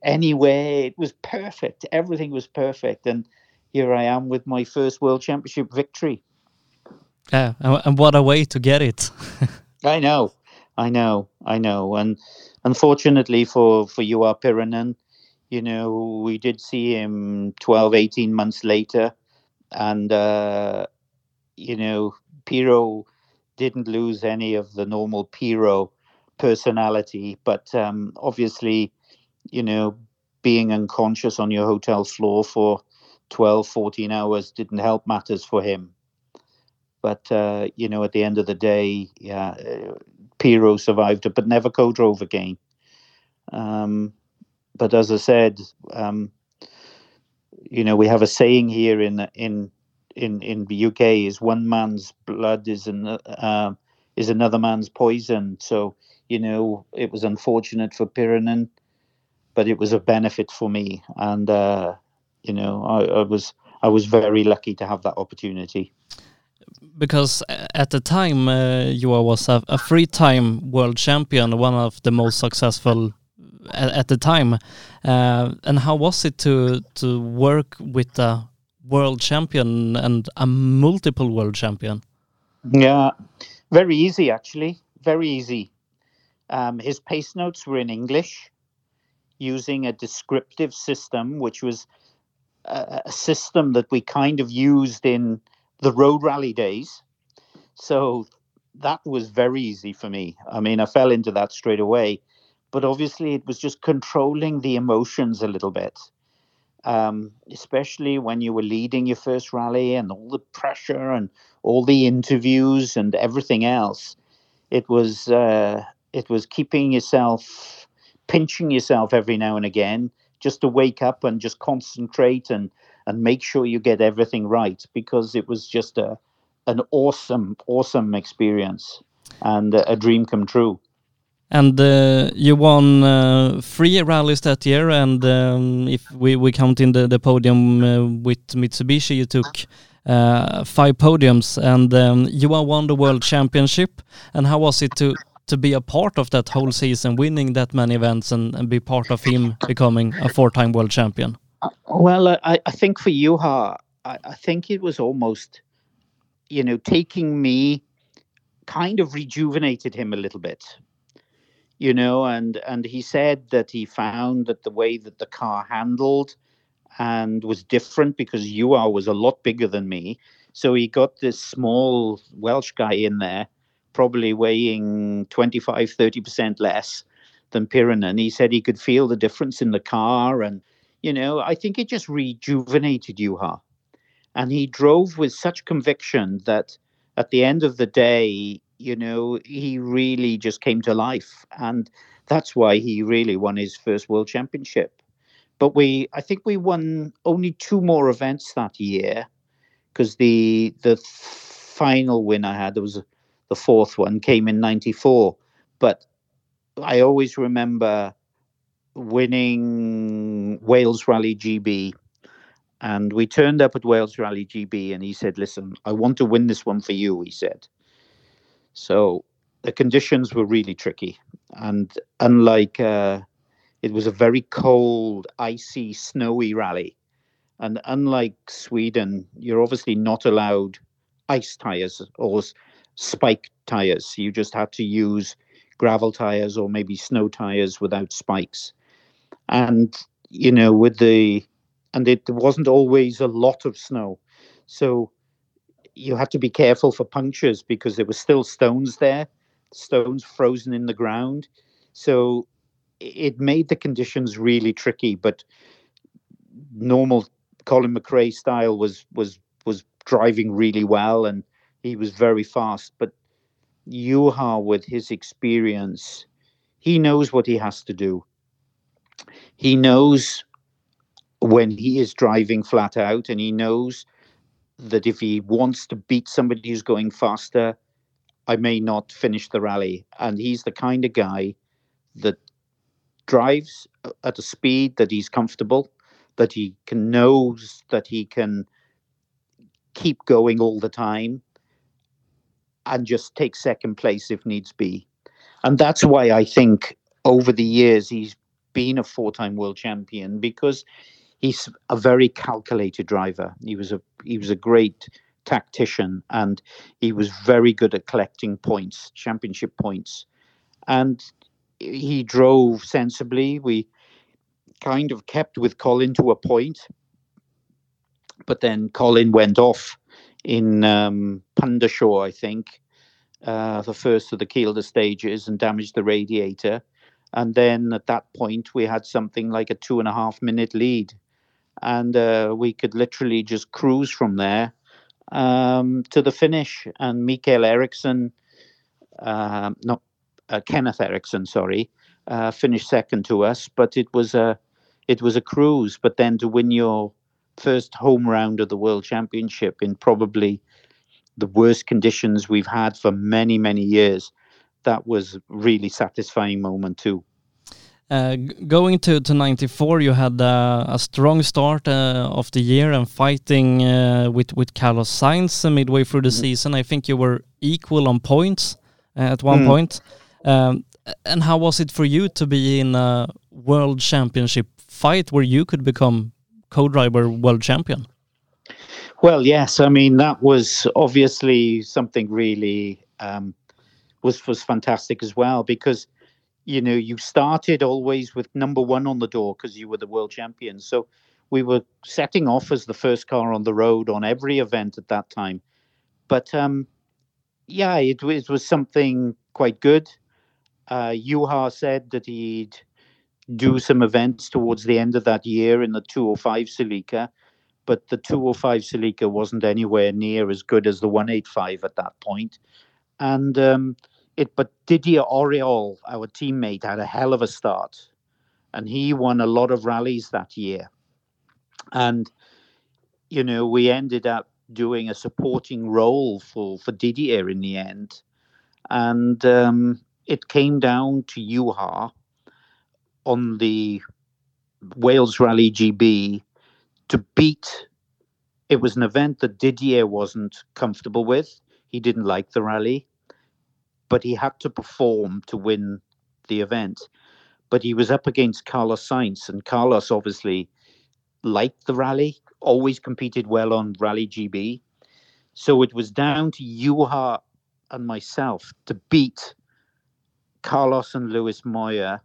anywhere. It was perfect. Everything was perfect. And here I am with my first World Championship victory. Yeah, and what a way to get it. (laughs) I know, I know, I know. And unfortunately for, for Juha Piironen, you know, we did see him 12, 18 months later. And, uh, you know, Piro didn't lose any of the normal Piro personality. But um, obviously, you know, being unconscious on your hotel floor for 12, 14 hours didn't help matters for him. But, uh, you know, at the end of the day, yeah, uh, Piro survived it, but never co drove again. Um, but as I said, um, you know, we have a saying here in in in in the UK is one man's blood is an uh, is another man's poison. So you know, it was unfortunate for Piironen, but it was a benefit for me, and uh, you know, I, I was I was very lucky to have that opportunity. Because uh, at the time uh, you was a, a three-time world champion, one of the most successful at, at the time. Uh, and how was it to to work with a world champion and a multiple world champion? Yeah, very easy actually. Very easy. Um, his pace notes were in English, using a descriptive system, which was a, a system that we kind of used in the road rally days. So that was very easy for me. I mean, I fell into that straight away, but obviously it was just controlling the emotions a little bit. Um, especially when you were leading your first rally and all the pressure and all the interviews and everything else, it was uh, it was keeping yourself, pinching yourself every now and again, just to wake up and just concentrate and and make sure you get everything right because it was just a an awesome, awesome experience and a dream come true. And uh, you won uh, three rallies that year, and um, if we, we count in the, the podium uh, with Mitsubishi, you took uh, five podiums, and um, you won the World Championship. And how was it to to be a part of that whole season, winning that many events, and, and be part of him becoming a four-time world champion? Well, I, I think for Juha, I, I think it was almost, you know, taking me kind of rejuvenated him a little bit you know and and he said that he found that the way that the car handled and was different because Juha was a lot bigger than me. So he got this small welsh guy in there probably weighing 25 30% less than Piironen he said he could feel the difference in the car and you know i think it just rejuvenated Juha and he drove with such conviction that at the end of the day you know, he really just came to life. And that's why he really won his first world championship. But we, I think we won only two more events that year because the the final win I had, there was the fourth one, came in 94. But I always remember winning Wales Rally GB. And we turned up at Wales Rally GB and he said, Listen, I want to win this one for you, he said. So the conditions were really tricky. And unlike, uh, it was a very cold, icy, snowy rally. And unlike Sweden, you're obviously not allowed ice tires or spike tires. You just had to use gravel tires or maybe snow tires without spikes. And, you know, with the, and it wasn't always a lot of snow. So you had to be careful for punctures because there were still stones there, stones frozen in the ground. So it made the conditions really tricky. But normal Colin McRae style was was was driving really well and he was very fast. But Juha, with his experience, he knows what he has to do. He knows when he is driving flat out and he knows that if he wants to beat somebody who's going faster, I may not finish the rally. And he's the kind of guy that drives at a speed that he's comfortable, that he can knows that he can keep going all the time and just take second place if needs be. And that's why I think over the years he's been a four-time world champion because he's a very calculated driver. He was a he was a great tactician and he was very good at collecting points, championship points. And he drove sensibly. We kind of kept with Colin to a point, but then Colin went off in um, I think, uh, the first of the Kielder stages and damaged the radiator. And then at that point, we had something like a two and a half minute lead and uh, we could literally just cruise from there um, to the finish. And Mikael Eriksson, uh, not uh, Kenneth Eriksson, sorry, uh, finished second to us. But it was a it was a cruise. But then to win your first home round of the World Championship in probably the worst conditions we've had for many many years, that was really satisfying moment too. Uh, going to, to 94, you had uh, a strong start uh, of the year and fighting uh, with, with Carlos Sainz midway through the mm. season. I think you were equal on points uh, at one mm. point. Um, and how was it for you to be in a world championship fight where you could become co-driver world champion? Well, yes. I mean, that was obviously something really um, was was fantastic as well because you know, you started always with number one on the door because you were the world champion. So we were setting off as the first car on the road on every event at that time. But um, yeah, it, it was something quite good. Uh, said that he'd do some events towards the end of that year in the 205 Celica, but the 205 Celica wasn't anywhere near as good as the 185 at that point. And um, it but Didier Auriol, our teammate, had a hell of a start, and he won a lot of rallies that year. And you know, we ended up doing a supporting role for, for Didier in the end. And um, it came down to Juha on the Wales Rally GB to beat. It was an event that Didier wasn't comfortable with. He didn't like the rally, but he had to perform to win the event. But he was up against Carlos Sainz, and Carlos obviously liked the rally, always competed well on Rally GB. So it was down to Juha and myself to beat Carlos and Luis Moya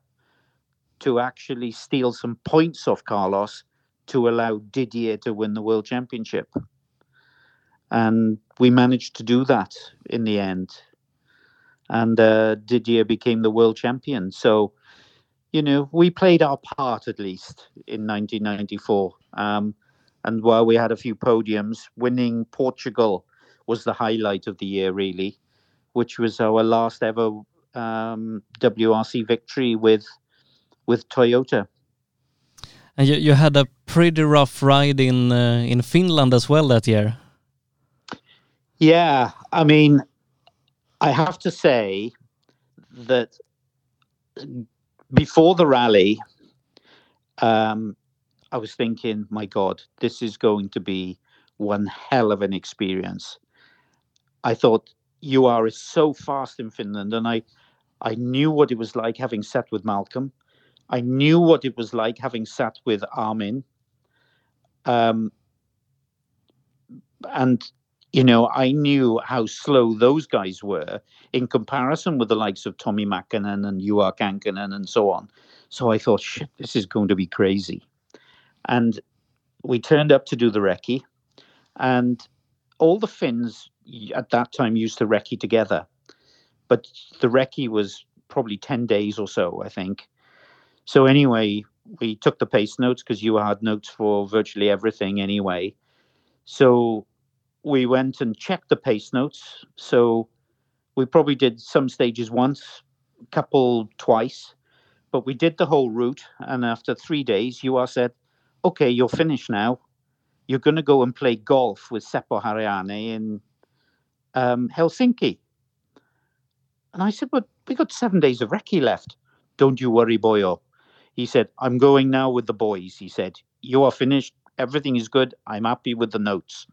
to actually steal some points off Carlos to allow Didier to win the world championship. And we managed to do that in the end. And uh, Didier became the world champion. So, you know, we played our part at least in 1994. Um, and while we had a few podiums, winning Portugal was the highlight of the year, really, which was our last ever um, WRC victory with with Toyota. And you, you had a pretty rough ride in uh, in Finland as well that year. Yeah, I mean, I have to say that before the rally, um, I was thinking, my God, this is going to be one hell of an experience. I thought Juha is so fast in Finland, and I, I knew what it was like having sat with Malcolm. I knew what it was like having sat with Armin. Um, and you know, I knew how slow those guys were in comparison with the likes of Tommi Mäkinen and Juha Kankkunen and so on. So I thought, shit, this is going to be crazy. And we turned up to do the recce, and all the Finns at that time used to recce together. But the recce was probably 10 days or so, I think. So anyway, we took the pace notes because you had notes for virtually everything anyway. So we went and checked the pace notes. So we probably did some stages once, a couple twice, but we did the whole route. And after three days, you are said, "Okay, you're finished now. You're going to go and play golf with Seppo Harjanne in um, Helsinki." And I said, "But we got seven days of recce left. Don't you worry, boyo. He said, I'm going now with the boys. He said, You are finished. Everything is good. I'm happy with the notes.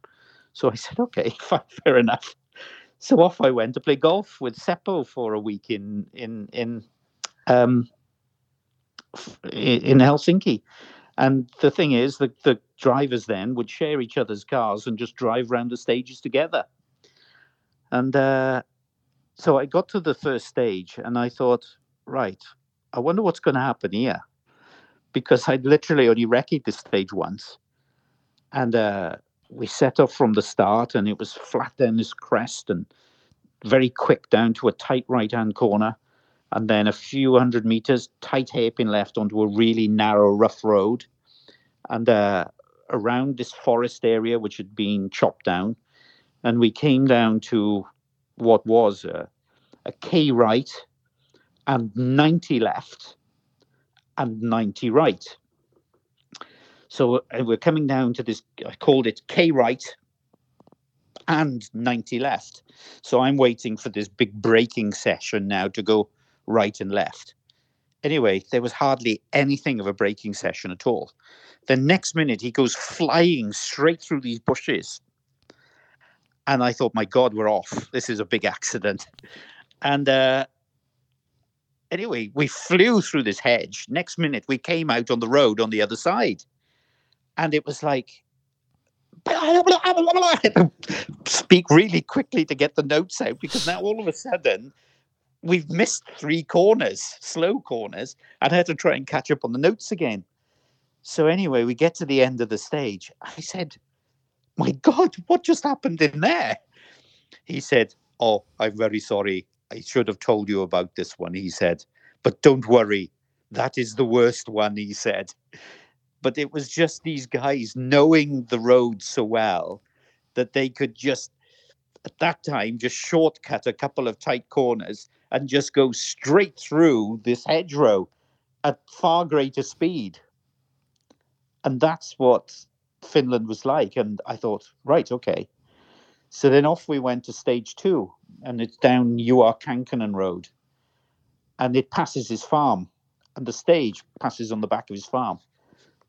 So I said, Okay, (laughs) fine, fair enough. So off I went to play golf with Seppo for a week in in in um, in Helsinki. And the thing is, the, the drivers then would share each other's cars and just drive around the stages together. And uh, so I got to the first stage and I thought, right, I wonder what's going to happen here because I'd literally only recce'd this stage once. And uh, we set off from the start, and it was flat down this crest and very quick down to a tight right hand corner. And then a few hundred meters, tight hairpin left onto a really narrow, rough road. And uh, around this forest area, which had been chopped down. And we came down to what was a, a K right and 90 left and 90 right. So uh, we're coming down to this, I called it K right and 90 left. So I'm waiting for this big braking session now to go right and left. Anyway, there was hardly anything of a braking session at all. The next minute, he goes flying straight through these bushes. And I thought, my God, we're off. This is a big accident. And uh, anyway, we flew through this hedge. Next minute, we came out on the road on the other side. And it was like, (laughs) speak really quickly to get the notes out because now all of a sudden we've missed three corners, slow corners, and I had to try and catch up on the notes again. So anyway, we get to the end of the stage. I said, My God, what just happened in there? He said, Oh, I'm very sorry. I should have told you about this one, he said. But don't worry, that is the worst one, he said. But it was just these guys knowing the road so well that they could just, at that time, just shortcut a couple of tight corners and just go straight through this hedgerow at far greater speed. And that's what Finland was like. And I thought, right, okay, So then off we went to stage two, and it's down Juha Kankkunen Road, and it passes his farm, and the stage passes on the back of his farm.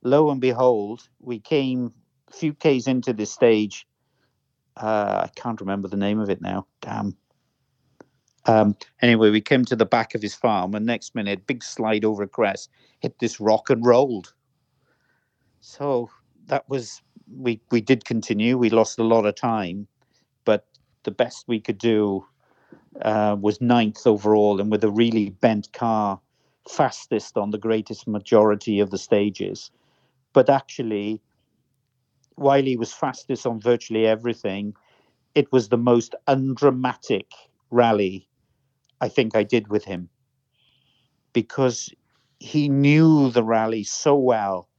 Lo and behold, we came a few k's into this stage. Uh, I can't remember the name of it now. Damn. Um, anyway, we came to the back of his farm, and next minute, big slide over a crest, hit this rock and rolled. So that was we we did continue. We lost a lot of time, but the best we could do uh, was ninth overall, and with a really bent car, fastest on the greatest majority of the stages. But actually, while he was fastest on virtually everything, it was the most undramatic rally I think I did with him because he knew the rally so well.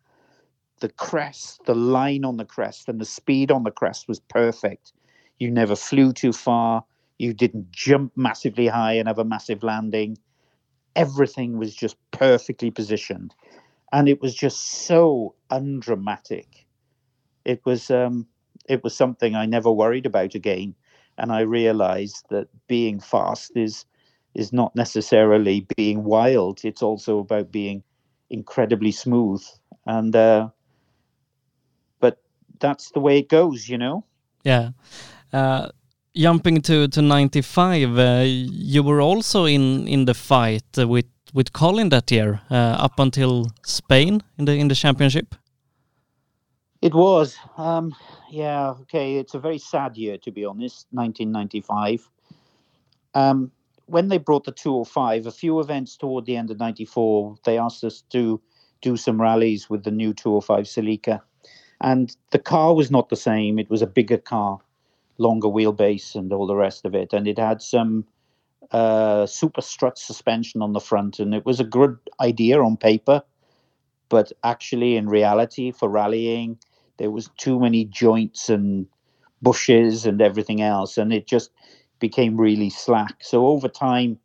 The crest, the line on the crest, and the speed on the crest was perfect. You never flew too far. You didn't jump massively high and have a massive landing. Everything was just perfectly positioned. And it was just so undramatic. It was um, it was something I never worried about again. And I realized that being fast is is not necessarily being wild. It's also about being incredibly smooth. And uh, but that's the way it goes, you know. Yeah. Uh, jumping to to 95, uh, you were also in in the fight with with Colin that year, uh, up until Spain in the in the championship. It was, um, yeah, okay. It's a very sad year to be honest. 1995. Um, when they brought the 205, a few events toward the end of 94, they asked us to do some rallies with the new 205 Celica. And the car was not the same. It was a bigger car, longer wheelbase, and all the rest of it. And it had some uh, super strut suspension on the front. And it was a good idea on paper. But actually, in reality, for rallying, there was too many joints and bushes and everything else. And it just became really slack. So over time,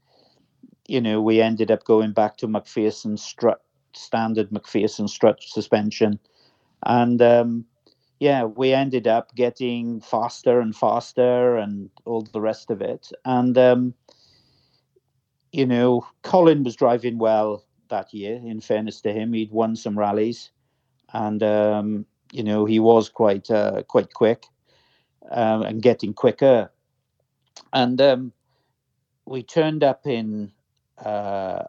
you know, we ended up going back to MacPherson strut, standard MacPherson strut suspension. And um, yeah, we ended up getting faster and faster and all the rest of it. And, um, you know, Colin was driving well that year, in fairness to him. He'd won some rallies and, um, you know, he was quite, uh, quite quick um, and getting quicker and um, we turned up in uh,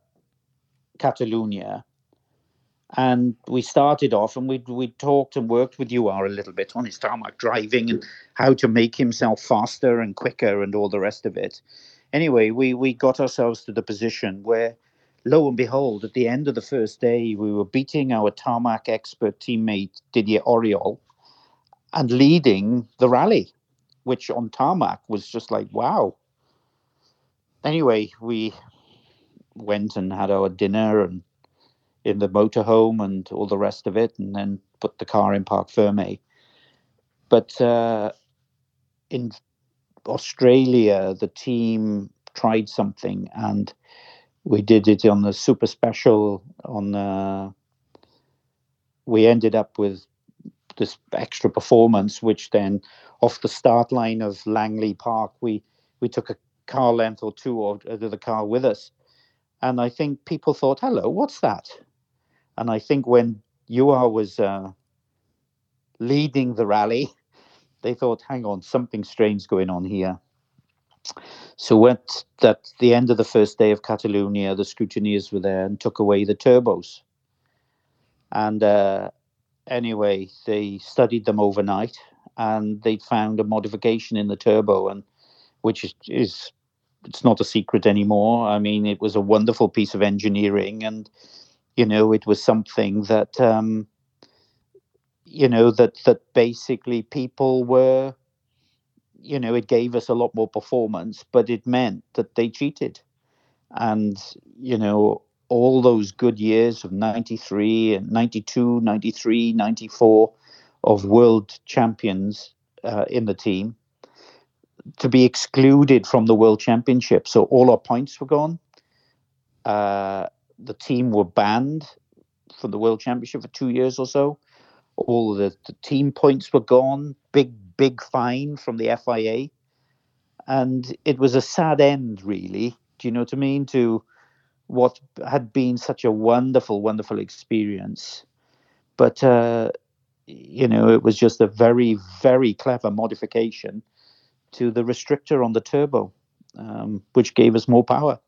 Catalonia, and we started off, and we we talked and worked with Juha a little bit on his tarmac driving and how to make himself faster and quicker and all the rest of it. Anyway, we we got ourselves to the position where, lo and behold, at the end of the first day, we were beating our tarmac expert teammate Didier Auriol and leading the rally which on tarmac was just like wow. Anyway, we went and had our dinner and in the motorhome and all the rest of it, and then put the car in Parc Ferme. But uh, in Australia, the team tried something, and we did it on the super special. On uh, we ended up with this extra performance, which then off the start line of Langley Park, we we took a car length or two of the car with us, and I think people thought, "Hello, what's that?" And I think when Juha was uh, leading the rally, they thought, "Hang on, something strange going on here." So at that the end of the first day of Catalonia, the scrutineers were there and took away the turbos. And uh, anyway, they studied them overnight and they found a modification in the turbo, and which is, is it's not a secret anymore. I mean, it was a wonderful piece of engineering, and you know, it was something that um, you know that that basically people were, you know, it gave us a lot more performance, but it meant that they cheated, and you know, all those good years of 93 and 92 93 94 of world champions uh, in the team to be excluded from the world championship. So all our points were gone. Uh, the team were banned from the world championship for two years or so. All the, the team points were gone. Big big fine from the FIA, and it was a sad end, really. Do you know what I mean? To what had been such a wonderful, wonderful experience, but uh, you know, it was just a very, very clever modification to the restrictor on the turbo, um, which gave us more power.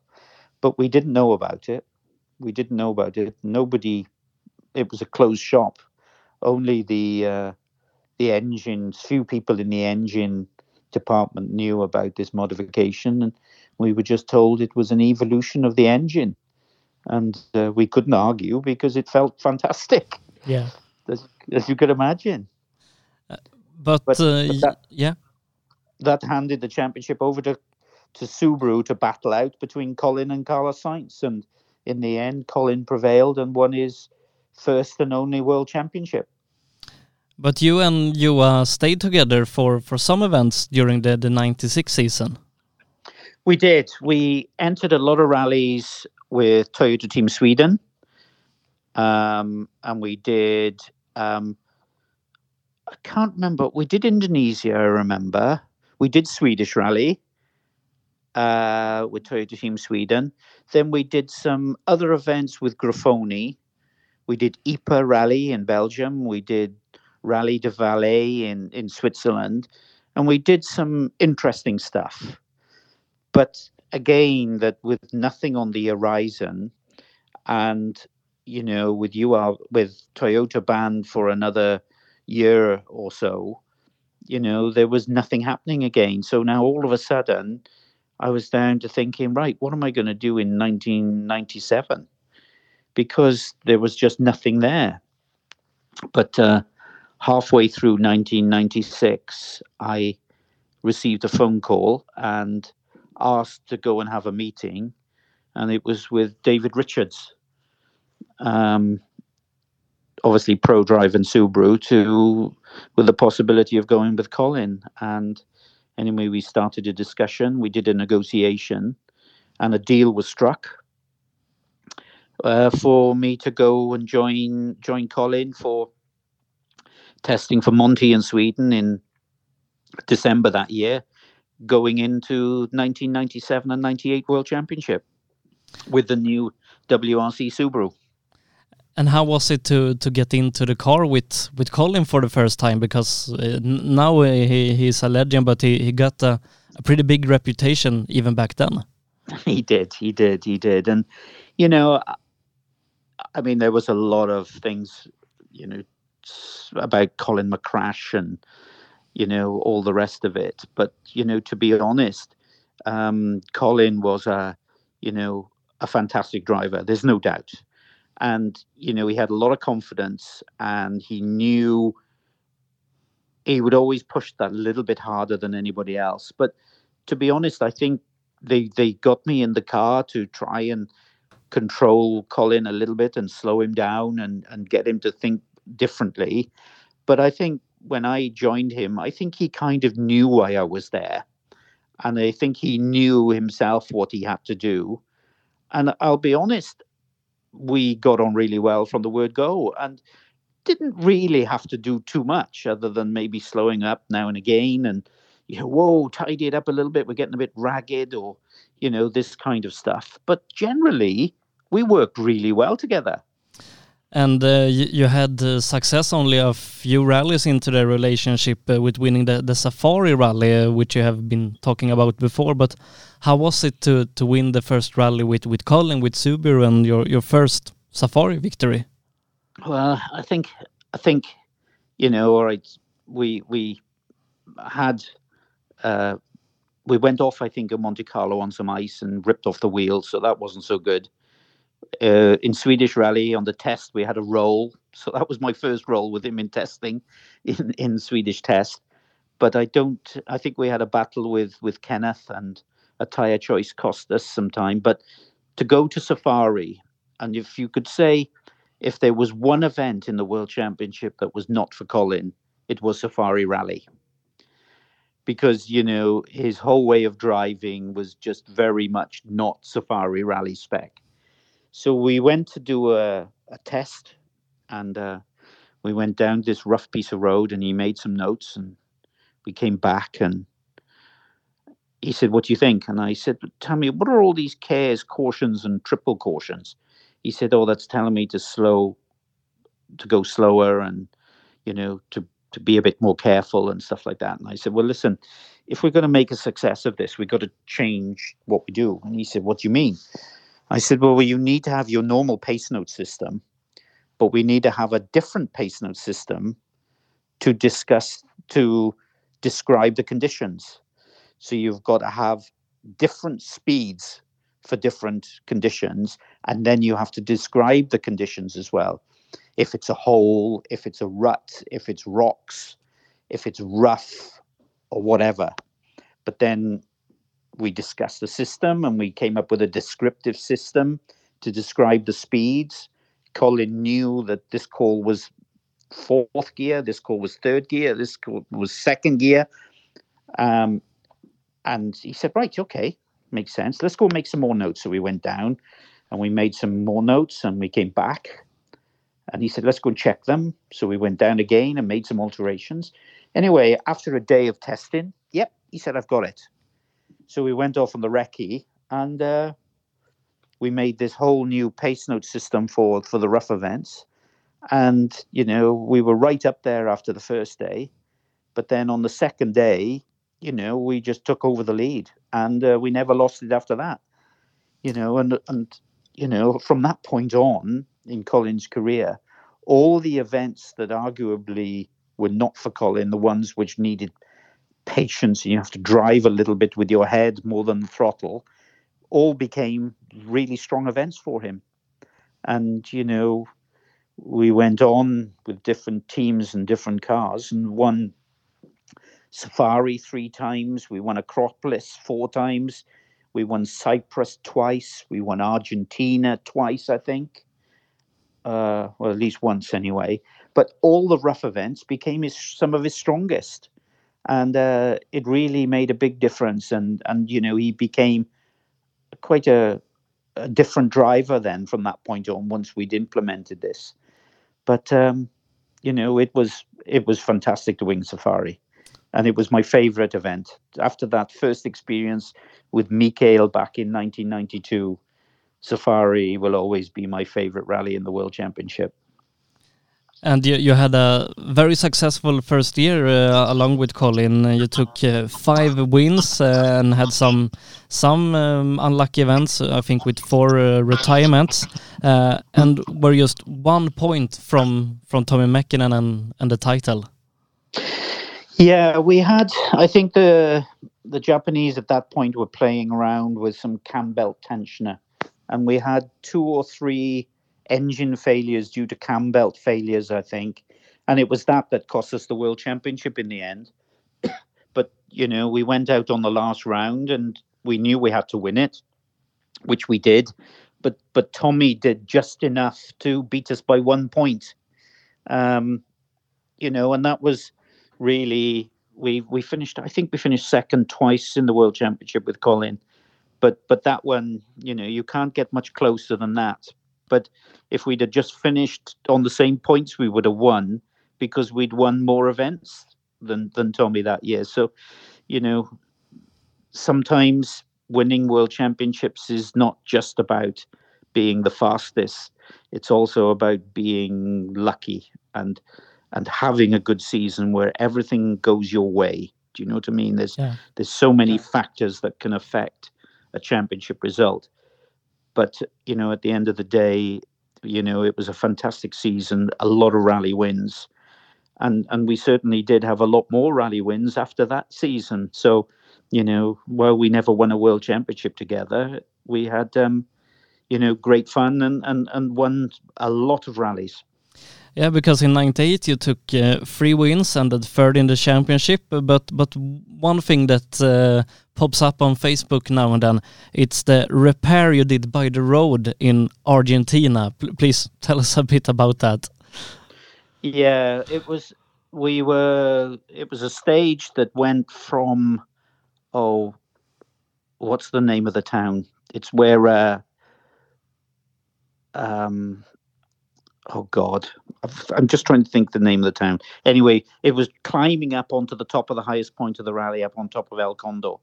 But we didn't know about it. We didn't know about it. Nobody. It was a closed shop. Only the uh, the engine. Few people in the engine department knew about this modification, and we were just told it was an evolution of the engine, and uh, we couldn't argue because it felt fantastic. Yeah, (laughs) as, as you could imagine. Uh, but, but, uh, but that, yeah, that handed the championship over to to Subaru to battle out between Colin and Carlos Sainz, and in the end, Colin prevailed and won his first and only world championship. But you and you uh, stayed together for, for some events during the, the 96 season. We did. We entered a lot of rallies with Toyota Team Sweden. Um, and we did, um, I can't remember, we did Indonesia, I remember. We did Swedish Rally uh, with Toyota Team Sweden. Then we did some other events with Grifone. We did IPA Rally in Belgium. We did Rally de Valais in, in Switzerland. And we did some interesting stuff. But again, that with nothing on the horizon, and you know, with you are with Toyota banned for another year or so, you know, there was nothing happening again. So now all of a sudden, I was down to thinking, right, what am I going to do in 1997? Because there was just nothing there. But uh, halfway through 1996, I received a phone call and asked to go and have a meeting. And it was with David Richards, um, obviously Prodrive and Subaru, to with the possibility of going with Colin. And anyway, we started a discussion. We did a negotiation, and a deal was struck uh, for me to go and join join Colin for testing for Monte in Sweden in December that year, going into 1997 and 98 World Championship with the new WRC Subaru. And how was it to to get into the car with with Colin for the first time? Because uh, now he he's a legend, but he he got a, a pretty big reputation even back then. (laughs) He did, he did, he did, and you know, I mean, there was a lot of things, you know, about Colin McCrash and you know all the rest of it. But you know, to be honest, um, Colin was a you know a fantastic driver. There's no doubt and you know he had a lot of confidence and he knew he would always push that a little bit harder than anybody else but to be honest i think they they got me in the car to try and control colin a little bit and slow him down and and get him to think differently. But i think when i joined him i think he kind of knew why i was there. And i think he knew himself what he had to do. And i'll be honest we got on really well from the word go and didn't really have to do too much other than maybe slowing up now and again and you know whoa tidy it up a little bit. We're getting a bit ragged or you know this kind of stuff but generally we worked really well together and uh, you, had uh, success only a few rallies into the relationship uh, with winning the, the Safari rally, uh, which you have been talking about before. But how was it to, to win the first rally with, with Colin, with Subaru, and your, your first Safari victory? Well, I think I think you know, all right. We we had uh, we went off. I think in Monte Carlo on some ice and ripped off the wheels, so that wasn't so good uh, in Swedish Rally on the test, we had a roll. So that was my first roll with him in testing in, in Swedish test. But I don't, I think we had a battle with, with Kenneth and a tyre choice cost us some time. But to go to Safari, and if you could say, if there was one event in the World Championship that was not for Colin, it was Safari Rally. Because, you know, his whole way of driving was just very much not Safari Rally spec so we went to do a, a test and uh, we went down this rough piece of road and he made some notes and we came back and he said, What do you think? And I said, Tell me, what are all these cares, cautions, and triple cautions? He said, Oh, that's telling me to slow, to go slower and, you know, to, to be a bit more careful and stuff like that. And I said, Well, listen, if we're going to make a success of this, we've got to change what we do. And he said, What do you mean? I said, Well, you need to have your normal pace note system, but we need to have a different pace note system to discuss, to describe the conditions. So you've got to have different speeds for different conditions, and then you have to describe the conditions as well. If it's a hole, if it's a rut, if it's rocks, if it's rough, or whatever. But then we discussed the system and we came up with a descriptive system to describe the speeds. Colin knew that this call was fourth gear, this call was third gear, this call was second gear. Um, and he said, Right, okay, makes sense. Let's go make some more notes. So we went down and we made some more notes and we came back. And he said, Let's go and check them. So we went down again and made some alterations. Anyway, after a day of testing, yep, he said, I've got it. So we went off on the recce and uh, we made this whole new pace note system for, for the rough events. And, you know, we were right up there after the first day. But then on the second day, you know, we just took over the lead and uh, we never lost it after that. You know, and, and, you know, from that point on in Colin's career, all the events that arguably were not for Colin, the ones which needed patience and you have to drive a little bit with your head more than the throttle, all became really strong events for him. And, you know, we went on with different teams and different cars and won Safari three times. We won Acropolis four times. We won Cyprus twice. We won Argentina twice, I think. Uh, well, at least once anyway. But all the rough events became his, some of his strongest, and uh, it really made a big difference. And and you know he became quite a, a different driver then from that point on. Once we'd implemented this, but um, you know it was it was fantastic to win Safari and it was my favorite event. After that first experience with Mikael back in 1992, Safari will always be my favorite rally in the World Championship. And you, you had a very successful first year uh, along with Colin. You took uh, five wins uh, and had some some um, unlucky events. I think with four uh, retirements, uh, and were just one point from from Tommi Mäkinen and and the title. Yeah, we had. I think the the Japanese at that point were playing around with some cam belt tensioner, and we had two or three engine failures due to cam belt failures. I think, and it was that that cost us the world championship in the end. (coughs) but you know, we went out on the last round, and we knew we had to win it, which we did. But but Tommy did just enough to beat us by one point. Um, you know, and that was really we we finished I think we finished second twice in the world championship with Colin but but that one you know you can't get much closer than that but if we'd have just finished on the same points we would have won because we'd won more events than than Tommy that year so you know sometimes winning world championships is not just about being the fastest it's also about being lucky and and having a good season where everything goes your way. Do you know what I mean? There's yeah. there's so many factors that can affect a championship result. But you know, at the end of the day, you know, it was a fantastic season, a lot of rally wins. And and we certainly did have a lot more rally wins after that season. So, you know, while we never won a world championship together, we had um, you know, great fun and, and, and won a lot of rallies. Yeah, because in '98 you took uh, three wins and the third in the championship. But but one thing that uh, pops up on Facebook now and then, it's the repair you did by the road in Argentina. P please tell us a bit about that. Yeah, it was. We were. It was a stage that went from, oh, what's the name of the town? It's where. Uh, um, oh God, I'm just trying to think the name of the town. Anyway, it was climbing up onto the top of the highest point of the rally, up on top of El Condor,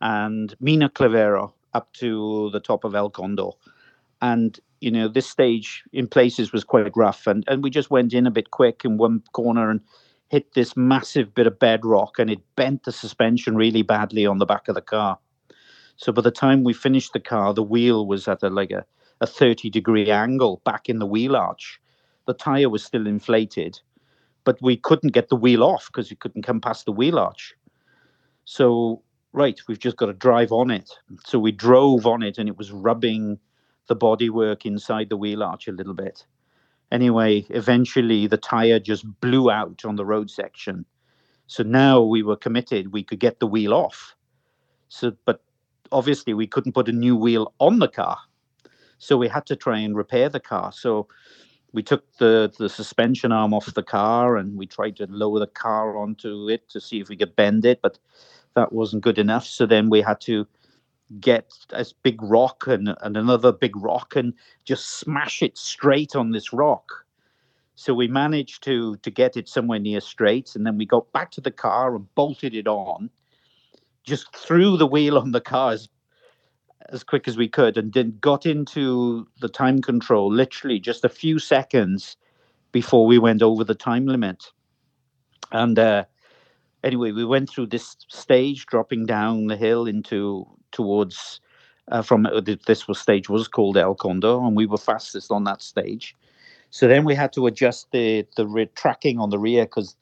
and Mina Clavero up to the top of El Condor. And, you know, this stage in places was quite rough. And, and we just went in a bit quick in one corner and hit this massive bit of bedrock and it bent the suspension really badly on the back of the car. So by the time we finished the car, the wheel was at a, like a, a 30 degree angle back in the wheel arch. The tire was still inflated, but we couldn't get the wheel off because we couldn't come past the wheel arch. So, right, we've just got to drive on it. So we drove on it and it was rubbing the bodywork inside the wheel arch a little bit. Anyway, eventually the tire just blew out on the road section. So now we were committed, we could get the wheel off. So, but obviously we couldn't put a new wheel on the car. So we had to try and repair the car. So we took the, the suspension arm off the car and we tried to lower the car onto it to see if we could bend it, but that wasn't good enough. So then we had to get this big rock and, and another big rock and just smash it straight on this rock. So we managed to to get it somewhere near straight, and then we got back to the car and bolted it on. Just threw the wheel on the car as, as quick as we could, and then got into the time control literally just a few seconds before we went over the time limit. And uh, anyway, we went through this stage, dropping down the hill into towards uh, from uh, this was stage was called El Condor, and we were fastest on that stage. So then we had to adjust the the re- tracking on the rear because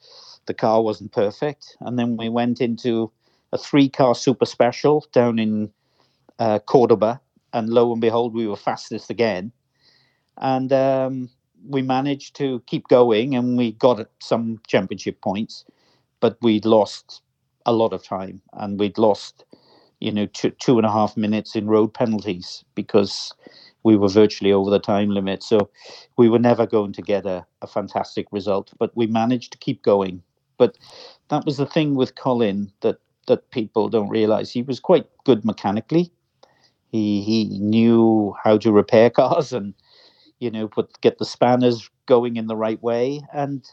the car wasn't perfect, and then we went into a three car super special down in uh, Cordoba, and lo and behold, we were fastest again, and um, we managed to keep going, and we got some championship points, but we'd lost a lot of time, and we'd lost you know, two, two and a half minutes in road penalties because we were virtually over the time limit. So we were never going to get a, a fantastic result, but we managed to keep going. But that was the thing with Colin that that people don't realize. He was quite good mechanically. He he knew how to repair (laughs) cars and you know put get the spanners going in the right way and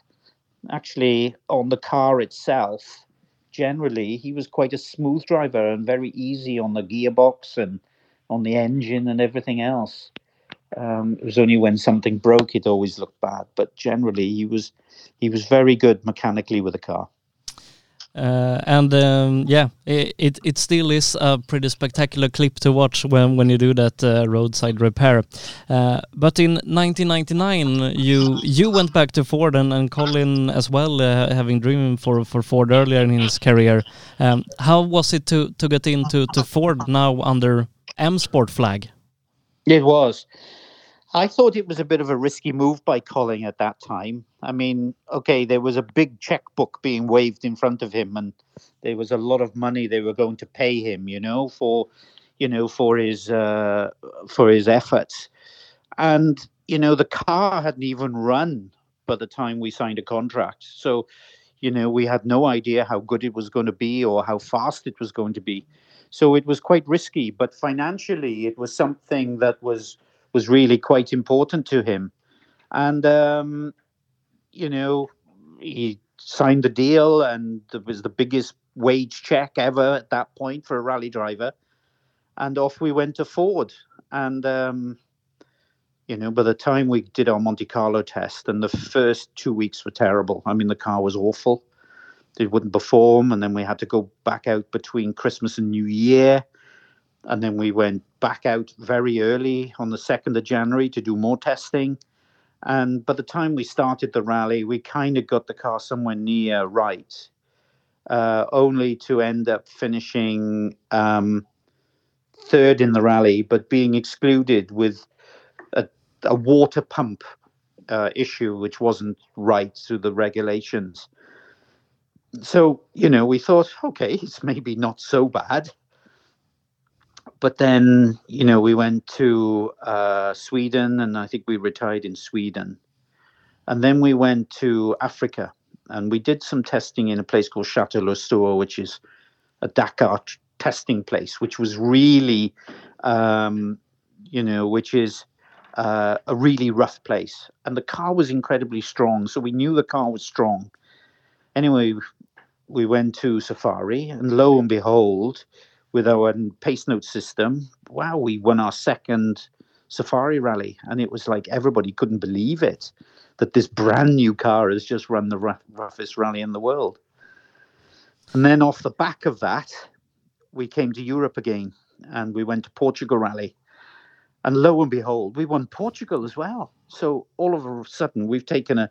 actually on the car itself generally he was quite a smooth driver and very easy on the gearbox and on the engine and everything else. Um, it was only when something broke it always looked bad, but generally he was he was very good mechanically with the car. Uh, and um, yeah, it, it still is a pretty spectacular clip to watch when when you do that uh, roadside repair. Uh, but in 1999, you you went back to Ford and, and Colin as well, uh, having driven for for Ford earlier in his career. Um, how was it to to get into to Ford now under M Sport flag? It was. I thought it was a bit of a risky move by Colin at that time. I mean, okay, there was a big checkbook being waved in front of him, and there was a lot of money they were going to pay him, you know, for, you know, for his uh, for his efforts. And you know, the car hadn't even run by the time we signed a contract, so you know, we had no idea how good it was going to be or how fast it was going to be. So it was quite risky, but financially, it was something that was was really quite important to him. And, um, you know, he signed the deal and it was the biggest wage check ever at that point for a rally driver. And off we went to Ford. And, um, you know, by the time we did our Monte Carlo test, and the first two weeks were terrible. I mean, the car was awful. It wouldn't perform. And then we had to go back out between Christmas and New Year and then we went back out very early on the 2nd of January to do more testing. And by the time we started the rally, we kind of got the car somewhere near right, uh, only to end up finishing um, third in the rally, but being excluded with a, a water pump uh, issue, which wasn't right through the regulations. So, you know, we thought, okay, (laughs) it's maybe not so bad but then you know we went to uh, Sweden, and I think we retired in Sweden, and then we went to Africa, and we did some testing in a place called Chateau Lastours, which is a Dakar t- testing place, which was really, um, you know, which is uh, a really rough place, and the car was incredibly strong. So we knew the car was strong. Anyway, we went to Safari, and lo and behold, with our pace note system, wow, we won our second Safari rally, and it was like everybody couldn't believe it that this brand new car has just run the rough, roughest rally in the world. And then off the back of that, we came to Europe again, and we went to Portugal rally. And lo and behold, we won Portugal as well. So all of a sudden, we've taken a,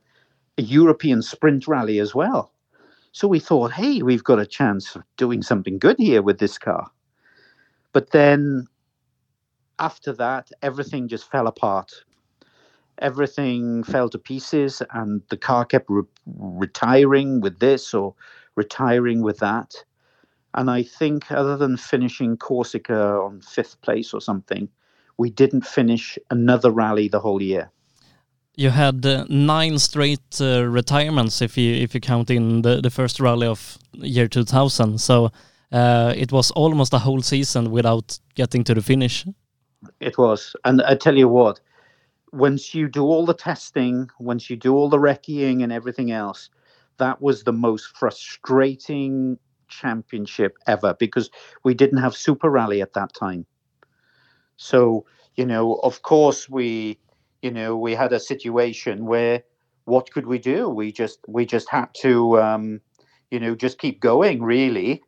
a European sprint rally as well. So we thought, hey, we've got a chance of doing something good here with this car. But then after that, everything just fell apart. Everything fell to pieces, and the car kept re- retiring with this or retiring with that. And I think, other than finishing Corsica on fifth place or something, we didn't finish another rally the whole year. You had uh, nine straight uh, retirements if you if you count in the, the first rally of year 2000. So uh, it was almost a whole season without getting to the finish. It was, and I tell you what, once you do all the testing, once you do all the recceing and everything else, that was the most frustrating championship ever because we didn't have Super Rally at that time. So, you know, of course we, you know, we had a situation where what could we do? We just we just had to um, you know, just keep going really.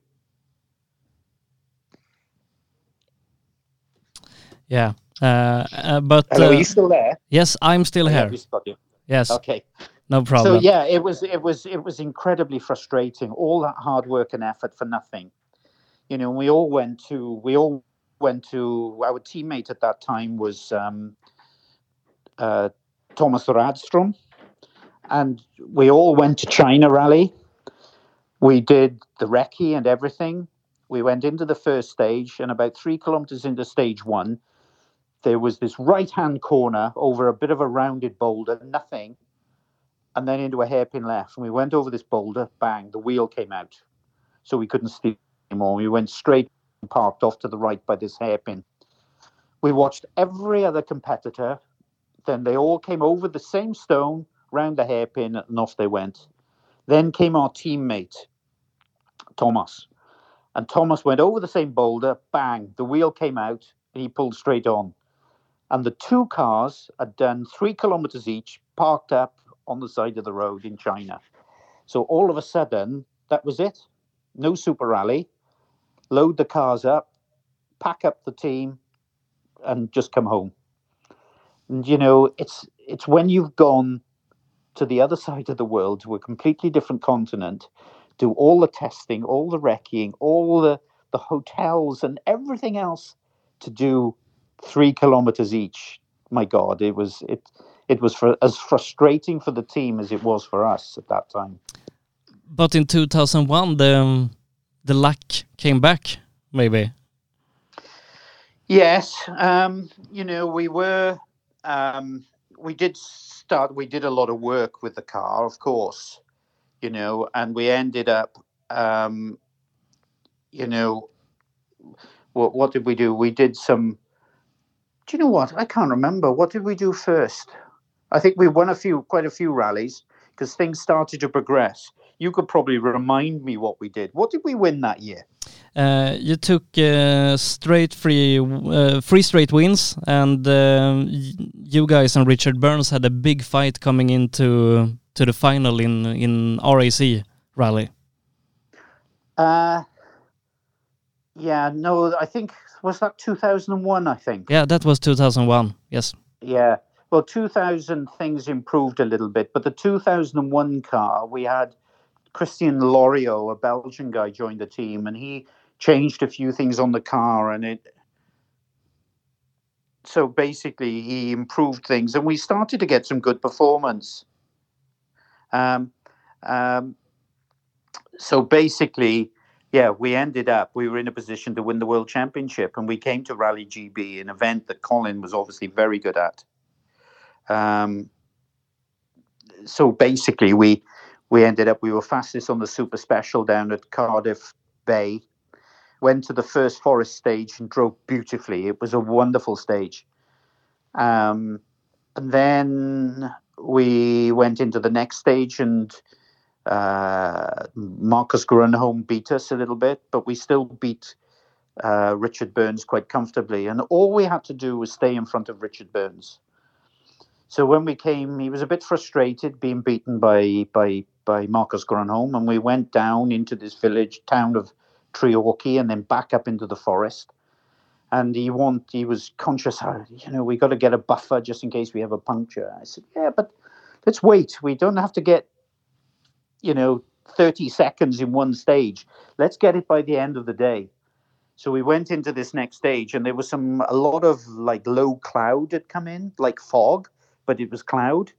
Yeah. Uh, uh, but Hello, are uh, you still there? yes, I'm still Oh, here. we. Yes, Okay. no problem. So yeah, it was it was it was incredibly frustrating. All that hard work and effort for nothing. You know, we all went to we all went to our teammate at that time was um, uh, Thomas Radstrom, and we all went to China Rally. We did the recce and everything. We went into the first stage, and about three kilometers into stage one, there was this right hand corner over a bit of a rounded boulder, nothing and then into a hairpin left. And we went over this boulder, bang, the wheel came out. So we couldn't steer anymore. We went straight and parked off to the right by this hairpin. We watched every other competitor. Then they all came over the same stone, round the hairpin, and off they went. Then came our teammate, Thomas. And Thomas went over the same boulder, bang, the wheel came out, and he pulled straight on. And the two cars had done three kilometers each, parked up on the side of the road in China. So all of a sudden, that was it. No super rally. Load the cars up, pack up the team, and just come home. And you know, it's it's when you've gone to the other side of the world, to a completely different continent, do all the testing, all the wrecking, all the the hotels and everything else to do three kilometers each. My God, it was it it was for, as frustrating for the team as it was for us at that time. But in 2001, the um, the luck came back. Maybe. Yes, um, you know we were um, we did start we did a lot of work with the car, of course, you know, and we ended up, um, you know, what what did we do? We did some. Do you know what? I can't remember. What did we do first? I think we won a few, quite a few rallies because things started to progress. You could probably remind me what we did. What did we win that year? Uh, you took uh, straight free, uh, three straight wins, and um, you guys and Richard Burns had a big fight coming into to the final in in RAC rally. Uh, yeah, no, I think was that 2001. I think. Yeah, that was 2001. Yes. Yeah. Well, 2000 things improved a little bit, but the 2001 car we had Christian Loriaux, a Belgian guy, joined the team, and he changed a few things on the car, and it. So basically, he improved things, and we started to get some good performance. Um, um, so basically, yeah, we ended up, we were in a position to win the world championship, and we came to Rally GB, an event that Colin was obviously very good at. Um, so basically, we we ended up we were fastest on the super special down at Cardiff Bay. Went to the first forest stage and drove beautifully. It was a wonderful stage. Um, and then we went into the next stage, and uh, Marcus Grönholm beat us a little bit, but we still beat uh, Richard Burns quite comfortably. And all we had to do was stay in front of Richard Burns. So when we came, he was a bit frustrated being beaten by by by Marcus Grönholm, and we went down into this village town of Treorchy and then back up into the forest. And he want he was conscious, oh, you know, we got to get a buffer just in case we have a puncture. I said, yeah, but let's wait. We don't have to get, you know, 30 seconds in one stage. Let's get it by the end of the day. So we went into this next stage, and there was some a lot of like low cloud had come in, like fog but it was cloud.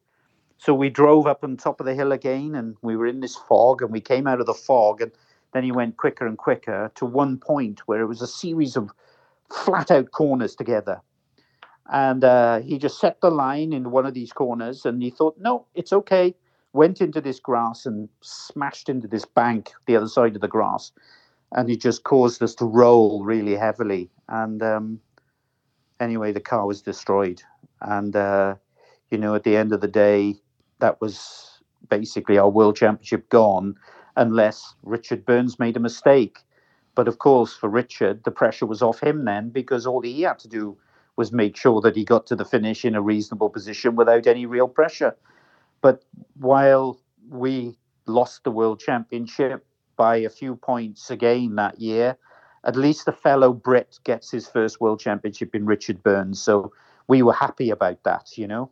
So we drove up on top of the hill again, and we were in this fog, and we came out of the fog, and then he went quicker and quicker to one point where it was a series of flat out corners together. And uh, he just set the line in one of these corners, and he thought, no, it's okay. Went into this grass and smashed into this bank, the other side of the grass, and he just caused us to roll really heavily. And um, anyway, the car was destroyed. And uh, you know, at the end of the day, that was basically our world championship gone unless Richard Burns made a mistake. But of course, for Richard, the pressure was off him then because all he had to do was make sure that he got to the finish in a reasonable position without any real pressure. But while we lost the world championship by a few points again that year, at least a fellow Brit gets his first world championship in Richard Burns. So we were happy about that, you know.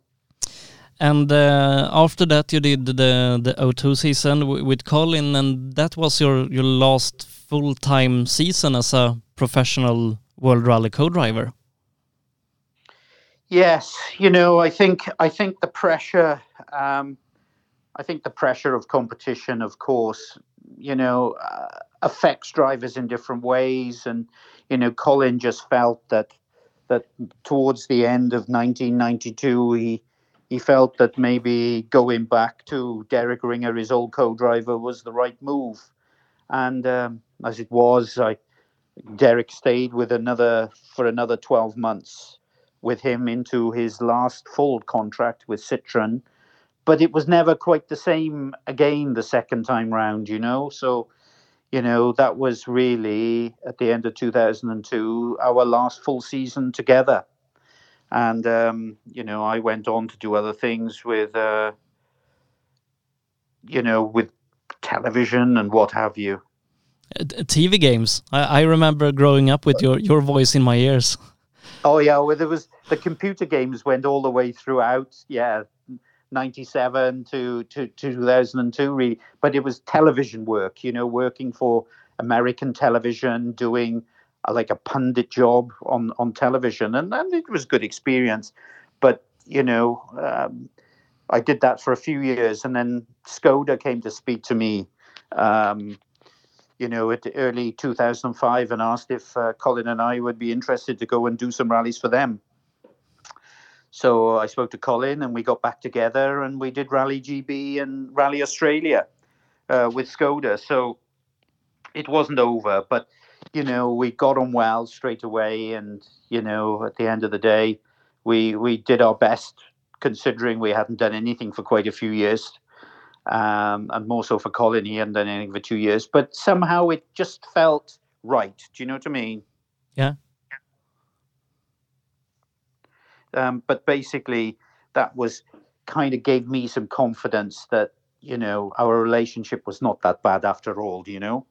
And uh, after that, you did the the O2 season with Colin, and that was your your last full time season as a professional World Rally co-driver. Yes, you know, I think I think the pressure, um, I think the pressure of competition, of course, you know, uh, affects drivers in different ways, and you know, Colin just felt that that towards the end of 1992, he he felt that maybe going back to Derek Ringer, his old co-driver, was the right move. And um, as it was, I, Derek stayed with another for another 12 months with him into his last full contract with Citroen. But it was never quite the same again the second time round, you know. So, you know, that was really at the end of 2002 our last full season together and um, you know I went on to do other things with uh, you know with television and what have you. Uh, TV games. I, I remember growing up with your your voice in my ears. (laughs) Oh yeah, well there was the computer games went all the way throughout. Yeah, 97 to, to, to 2002 really but it was television work you know working for american television doing like a pundit job on on television, and and it was a good experience. But you know, um, I did that for a few years, and then Skoda came to speak to me. Um, you know, at early 2005, and asked if uh, Colin and I would be interested to go and do some rallies for them. So I spoke to Colin, and we got back together, and we did Rally GB and Rally Australia uh, with Skoda. So it wasn't over, but you know, we got on well straight away, and you know, at the end of the day, we we did our best considering we hadn't done anything for quite a few years, um, and more so for Colin, he hadn't done anything for two years. But somehow it just felt right. Do you know what I mean? Yeah. Um, but basically, that was kind of gave me some confidence that you know our relationship was not that bad after all. You know.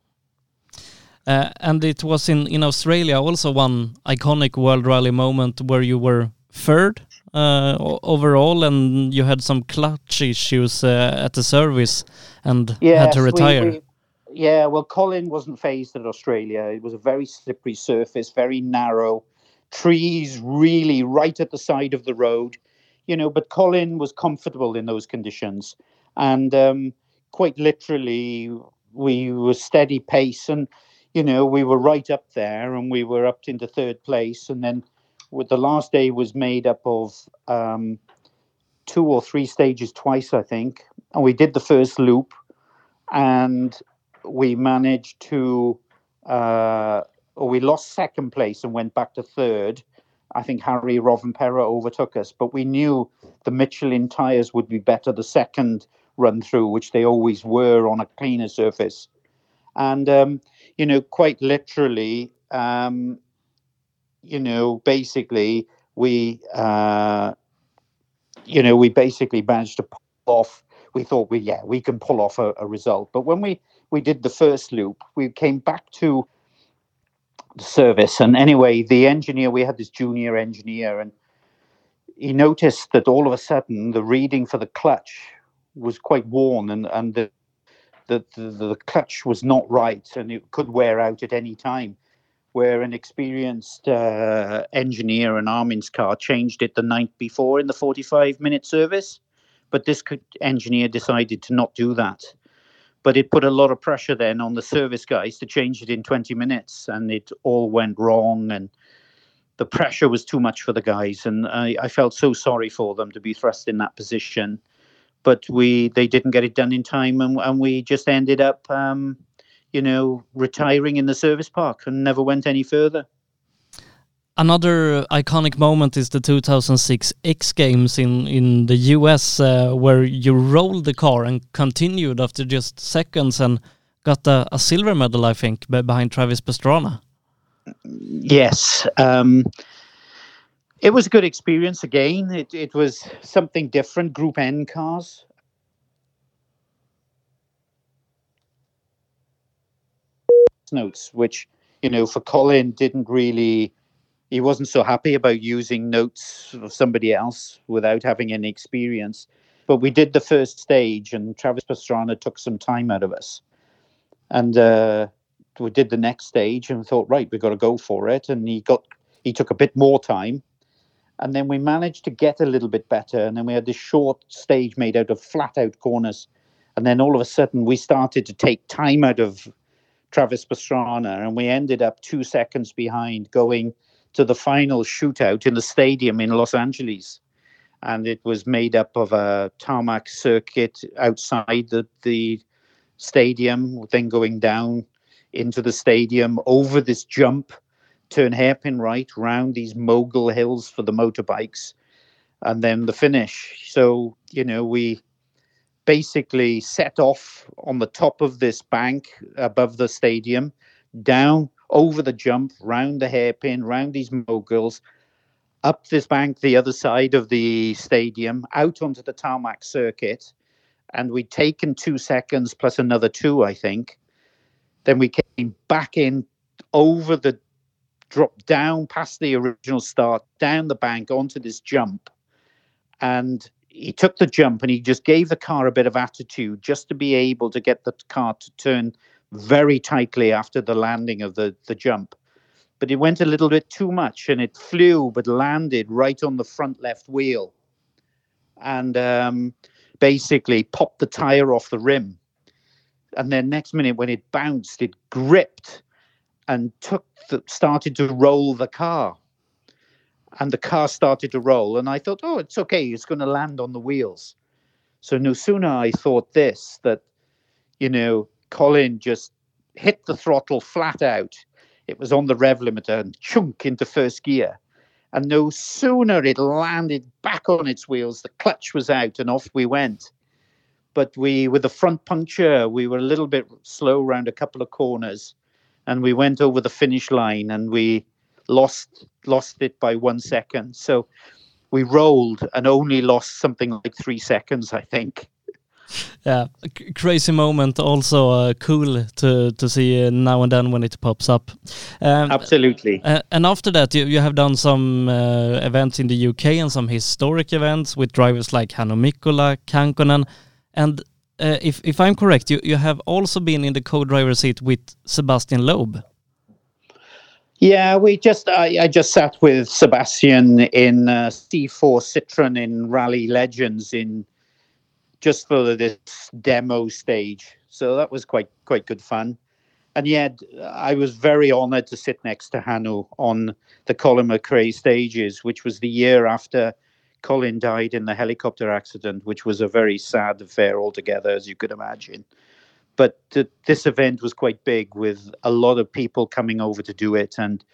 Uh, and it was in, in Australia also one iconic World Rally moment where you were third uh, overall and you had some clutch issues uh, at the service and yes, had to retire. We, we, yeah, well, Colin wasn't phased at Australia. It was a very slippery surface, very narrow, trees really right at the side of the road, you know. But Colin was comfortable in those conditions, and um, quite literally, we were steady pace and you know, we were right up there and we were up into third place. And then with the last day was made up of um, two or three stages twice, I think. And we did the first loop and we managed to, uh, or we lost second place and went back to third. I think Harry Rovanperä overtook us, but we knew the Michelin tyres would be better the second run through, which they always were on a cleaner surface. And, um, you know, quite literally, um, you know, basically, we, uh, you know, we basically managed to pull off. We thought we, yeah, we can pull off a, a result. But when we we did the first loop, we came back to the service, and anyway, the engineer, we had this junior engineer, and he noticed that all of a sudden the reading for the clutch was quite worn, and and the the, the, the clutch was not right, and it could wear out at any time where an experienced uh, engineer in Armin's car changed it the night before in the 45 minute service. But this engineer decided to not do that. But it put a lot of pressure then on the service guys to change it in 20 minutes, and it all went wrong. And the pressure was too much for the guys, and I, I felt so sorry for them to be thrust in that position. But we they didn't get it done in time, and, and we just ended up um, you know, retiring in the service park and never went any further. Another iconic moment is the 2006 X Games in, in the US, uh, where you rolled the car and continued after just seconds and got a, a silver medal, I think, behind Travis Pastrana. Yes. Um, it was a good experience again. It, it was something different, Group N cars. notes, which you know for Colin didn't really. He wasn't so happy about using notes of somebody else without having any experience. But we did the first stage, and Travis Pastrana took some time out of us, and uh, we did the next stage, and thought, right, we've got to go for it. And he got he took a bit more time, and then we managed to get a little bit better. And then we had this short stage made out of flat out corners, and then all of a sudden we started to take time out of Travis Pastrana, and we ended up two seconds behind going to the final shootout in the stadium in Los Angeles. And it was made up of a tarmac circuit outside the, the stadium, then going down into the stadium over this jump, turn hairpin right round these mogul hills for the motorbikes, and then the finish. So, you know, we basically set off on the top of this bank above the stadium, down over the jump, round the hairpin, round these moguls, up this bank, the other side of the stadium, out onto the tarmac circuit. And we'd taken two seconds plus another two, I think. Then we came back in over the drop down past the original start, down the bank onto this jump. And he took the jump and he just gave the car a bit of attitude just to be able to get the car to turn very tightly after the landing of the, the jump. But it went a little bit too much and it flew but landed right on the front left wheel and um, basically popped the tire off the rim. And then next minute when it bounced, it gripped and took the, started to roll the car and the car started to roll. And I thought, oh, it's okay. It's going to land on the wheels. So no sooner I thought this that, you know, Colin just hit the throttle flat out. It was on the rev limiter and chunk into first gear. And no sooner it landed back on its wheels, the clutch was out and off we went. But we, with the front puncture, we were a little bit slow around a couple of corners and we went over the finish line and we lost lost it by one second. So we rolled and only lost something like three seconds, I think. Yeah, crazy moment. Also uh, cool to to see uh, now and then when it pops up. Um, Absolutely. Uh, and after that, you, you have done some uh, events in the UK and some historic events with drivers like Hannu Mikkola, Kankkunen, and uh, if if I'm correct, you you have also been in the co-driver seat with Sebastian Loeb. Yeah, we just I, I just sat with Sebastian in uh, C4 Citroen in Rally Legends in just for this demo stage. So that was quite quite good fun. And yet I was very honoured to sit next to Hannu on the Colin McRae stages, which was the year after Colin died in the helicopter accident, which was a very sad affair altogether, as you could imagine but th- this event was quite big with a lot of people coming over to do it and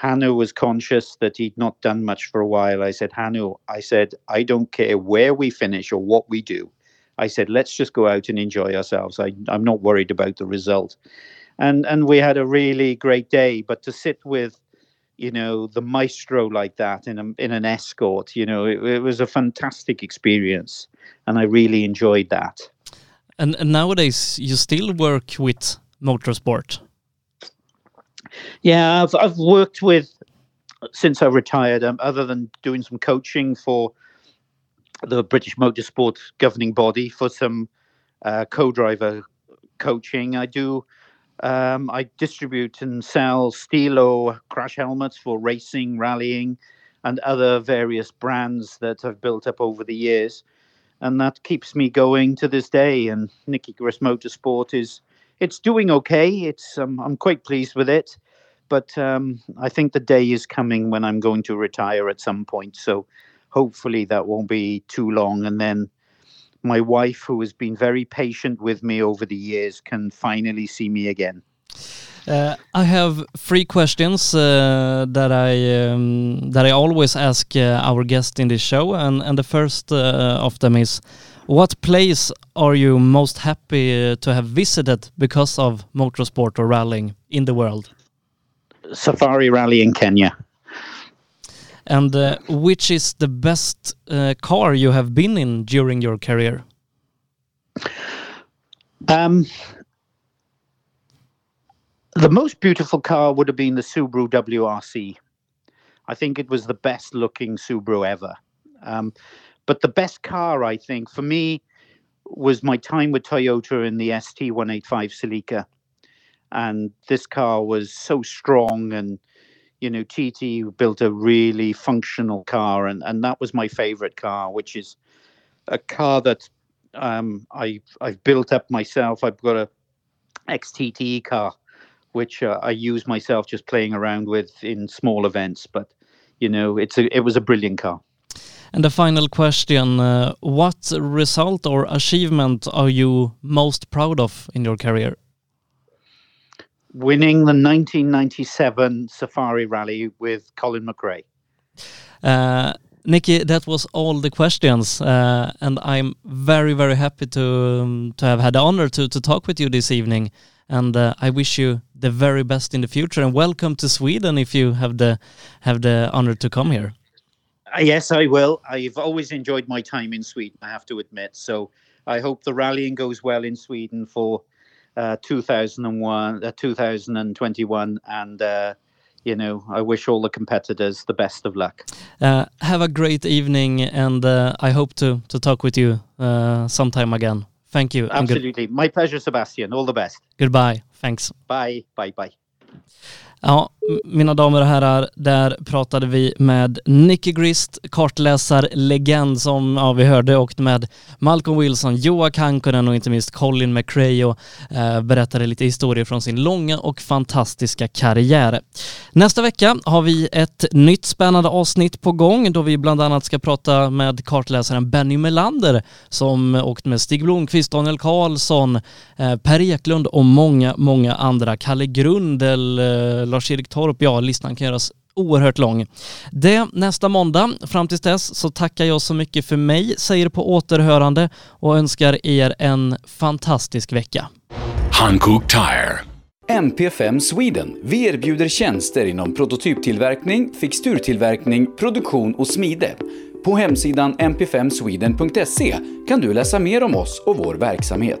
Hannu was conscious that he'd not done much for a while. I said, Hannu, I said, I don't care where we finish or what we do. I said, let's just go out and enjoy ourselves. I, I'm not worried about the result. And and we had a really great day. But to sit with, you know, the maestro like that in a, in an escort, you know, it, it was a fantastic experience, and I really enjoyed that. And, and nowadays, you still work with motorsport. Yeah, I've I've worked with since I retired. Um, other than doing some coaching for the British Motorsport governing body for some uh, co-driver coaching, I do. Um, I distribute and sell Stilo crash helmets for racing, rallying, and other various brands that I've built up over the years, and that keeps me going to this day. And Nicky Grist Motorsport is it's doing okay. It's um, I'm quite pleased with it, but um, I think the day is coming when I'm going to retire at some point. So hopefully that won't be too long, and then my wife, who has been very patient with me over the years, can finally see me again. Uh, I have three questions uh, that I um, that I always ask uh, our guest in this show, and and the first uh, of them is, what place are you most happy uh, to have visited because of motorsport or rallying in the world? Safari Rally in Kenya. And uh, which is the best car you have been in during your career? Um, the most beautiful car would have been the Subaru WRC. I think it was the best looking Subaru ever. Um, but the best car, I think, for me, was my time with Toyota in the ST185 Celica. And this car was so strong, and you know, TT built a really functional car, and, and that was my favorite car, which is a car that um, I I've built up myself. I've got a XTTE car which uh, I use myself just playing around with in small events. But you know, it's a it was a brilliant car. And the final question: uh, What result or achievement are you most proud of in your career? Winning the 1997 Safari Rally with Colin McRae. Uh, Nicky, that was all the questions, uh, and I'm very, very happy to um, to have had the honor to to talk with you this evening. And uh, I wish you the very best in the future, and welcome to Sweden if you have the have the honor to come here. Uh, yes, I will. I've always enjoyed my time in Sweden. I have to admit. So I hope the rallying goes well in Sweden for uh, 2001, uh, 2021, and uh, you know, I wish all the competitors the best of luck. Uh, have a great evening, and uh, I hope to to talk with you uh, sometime again. Thank you. Absolutely. My pleasure, Sebastian. All the best. Goodbye. Thanks. Bye. Bye. Bye. Ja, mina damer och herrar, där pratade vi med Nicky Grist, kartläsarlegend som ja, vi hörde och med Malcolm Wilson, Joa Kankonen och inte minst Colin McRae och eh, berättade lite historier från sin långa och fantastiska karriär. Nästa vecka har vi ett nytt spännande avsnitt på gång då vi bland annat ska prata med kartläsaren Benny Melander som åkt med Stig Blomqvist, Daniel Karlsson, eh, Per Eklund och många, många andra. Kalle Grundel, eh, Lars-Erik Torp, ja listan kan göras oerhört lång. Det nästa måndag. Fram tills dess så tackar jag så mycket för mig, säger på återhörande och önskar er en fantastisk vecka. Hankook Tire MP5 Sweden. Vi erbjuder tjänster inom prototyptillverkning, fixturtillverkning, produktion och smide. På hemsidan mp5sweden.se kan du läsa mer om oss och vår verksamhet.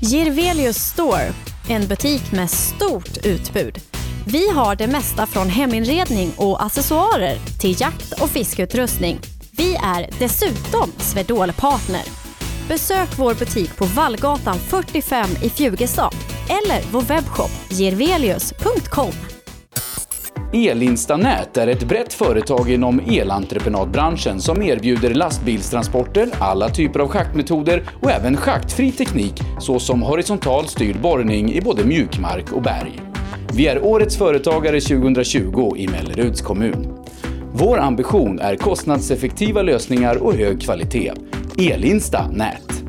Girvelius Store, en butik med stort utbud. Vi har det mesta från heminredning och accessoarer till jakt och fiskeutrustning. Vi är dessutom Swedol-partner. Besök vår butik på Vallgatan 45 i Fjugestad eller vår webbshop girvelius.com. Elinstanät är ett brett företag inom elentreprenadbranschen som erbjuder lastbilstransporter, alla typer av schaktmetoder och även schaktfri teknik såsom horisontal styrd borrning i både mjukmark och berg. Vi är Årets Företagare 2020 i Melleruds kommun. Vår ambition är kostnadseffektiva lösningar och hög kvalitet. Elinsta Nät.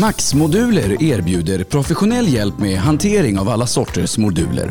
Max-moduler erbjuder professionell hjälp med hantering av alla sorters moduler.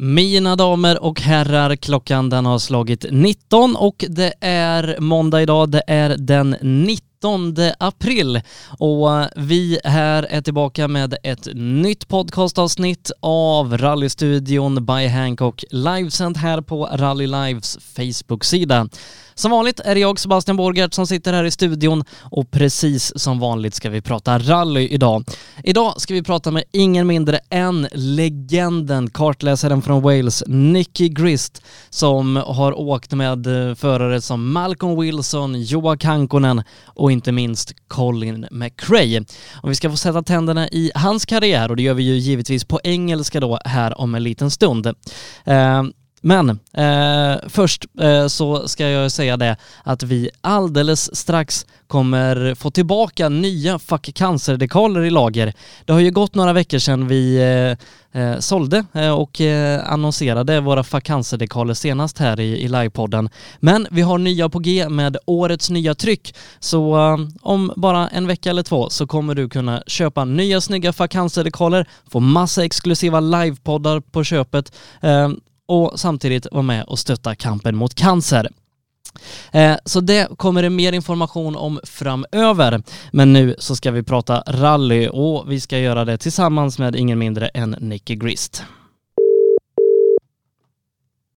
Mina damer och herrar, klockan den har slagit 19 och det är måndag idag. Det är den 19 april och eh, vi här är tillbaka med ett nytt podcastavsnitt av Rallystudion by Hancock livesänd här på Rally Lives Facebook-sida. Som vanligt är det jag, Sebastian Borgert, som sitter här i studion och precis som vanligt ska vi prata rally idag. Idag ska vi prata med ingen mindre än legenden, kartläsaren från Wales, Nicky Grist, som har åkt med eh, förare som Malcolm Wilson, Joa Kankonen och inte minst Colin McRae. Och vi ska få sätta tänderna i hans karriär och det gör vi ju givetvis på engelska då här om en liten stund. Uh, men eh, först eh, så ska jag säga det att vi alldeles strax kommer få tillbaka nya Fuck Cancer-dekaler i lager. Det har ju gått några veckor sedan vi eh, eh sålde eh, och eh, annonserade våra Fuck Cancer-dekaler senast här i, i livepodden. Men vi har nya på G med årets nya tryck, så eh, om bara en vecka eller två så kommer du kunna köpa nya snygga Fuck Cancer-dekaler, få massa exklusiva livepoddar på köpet och samtidigt vara med och stötta kampen mot cancer. Eh, så det kommer det mer information om framöver. Men nu så ska vi prata rally och vi ska göra det tillsammans med ingen mindre än Nicky Grist.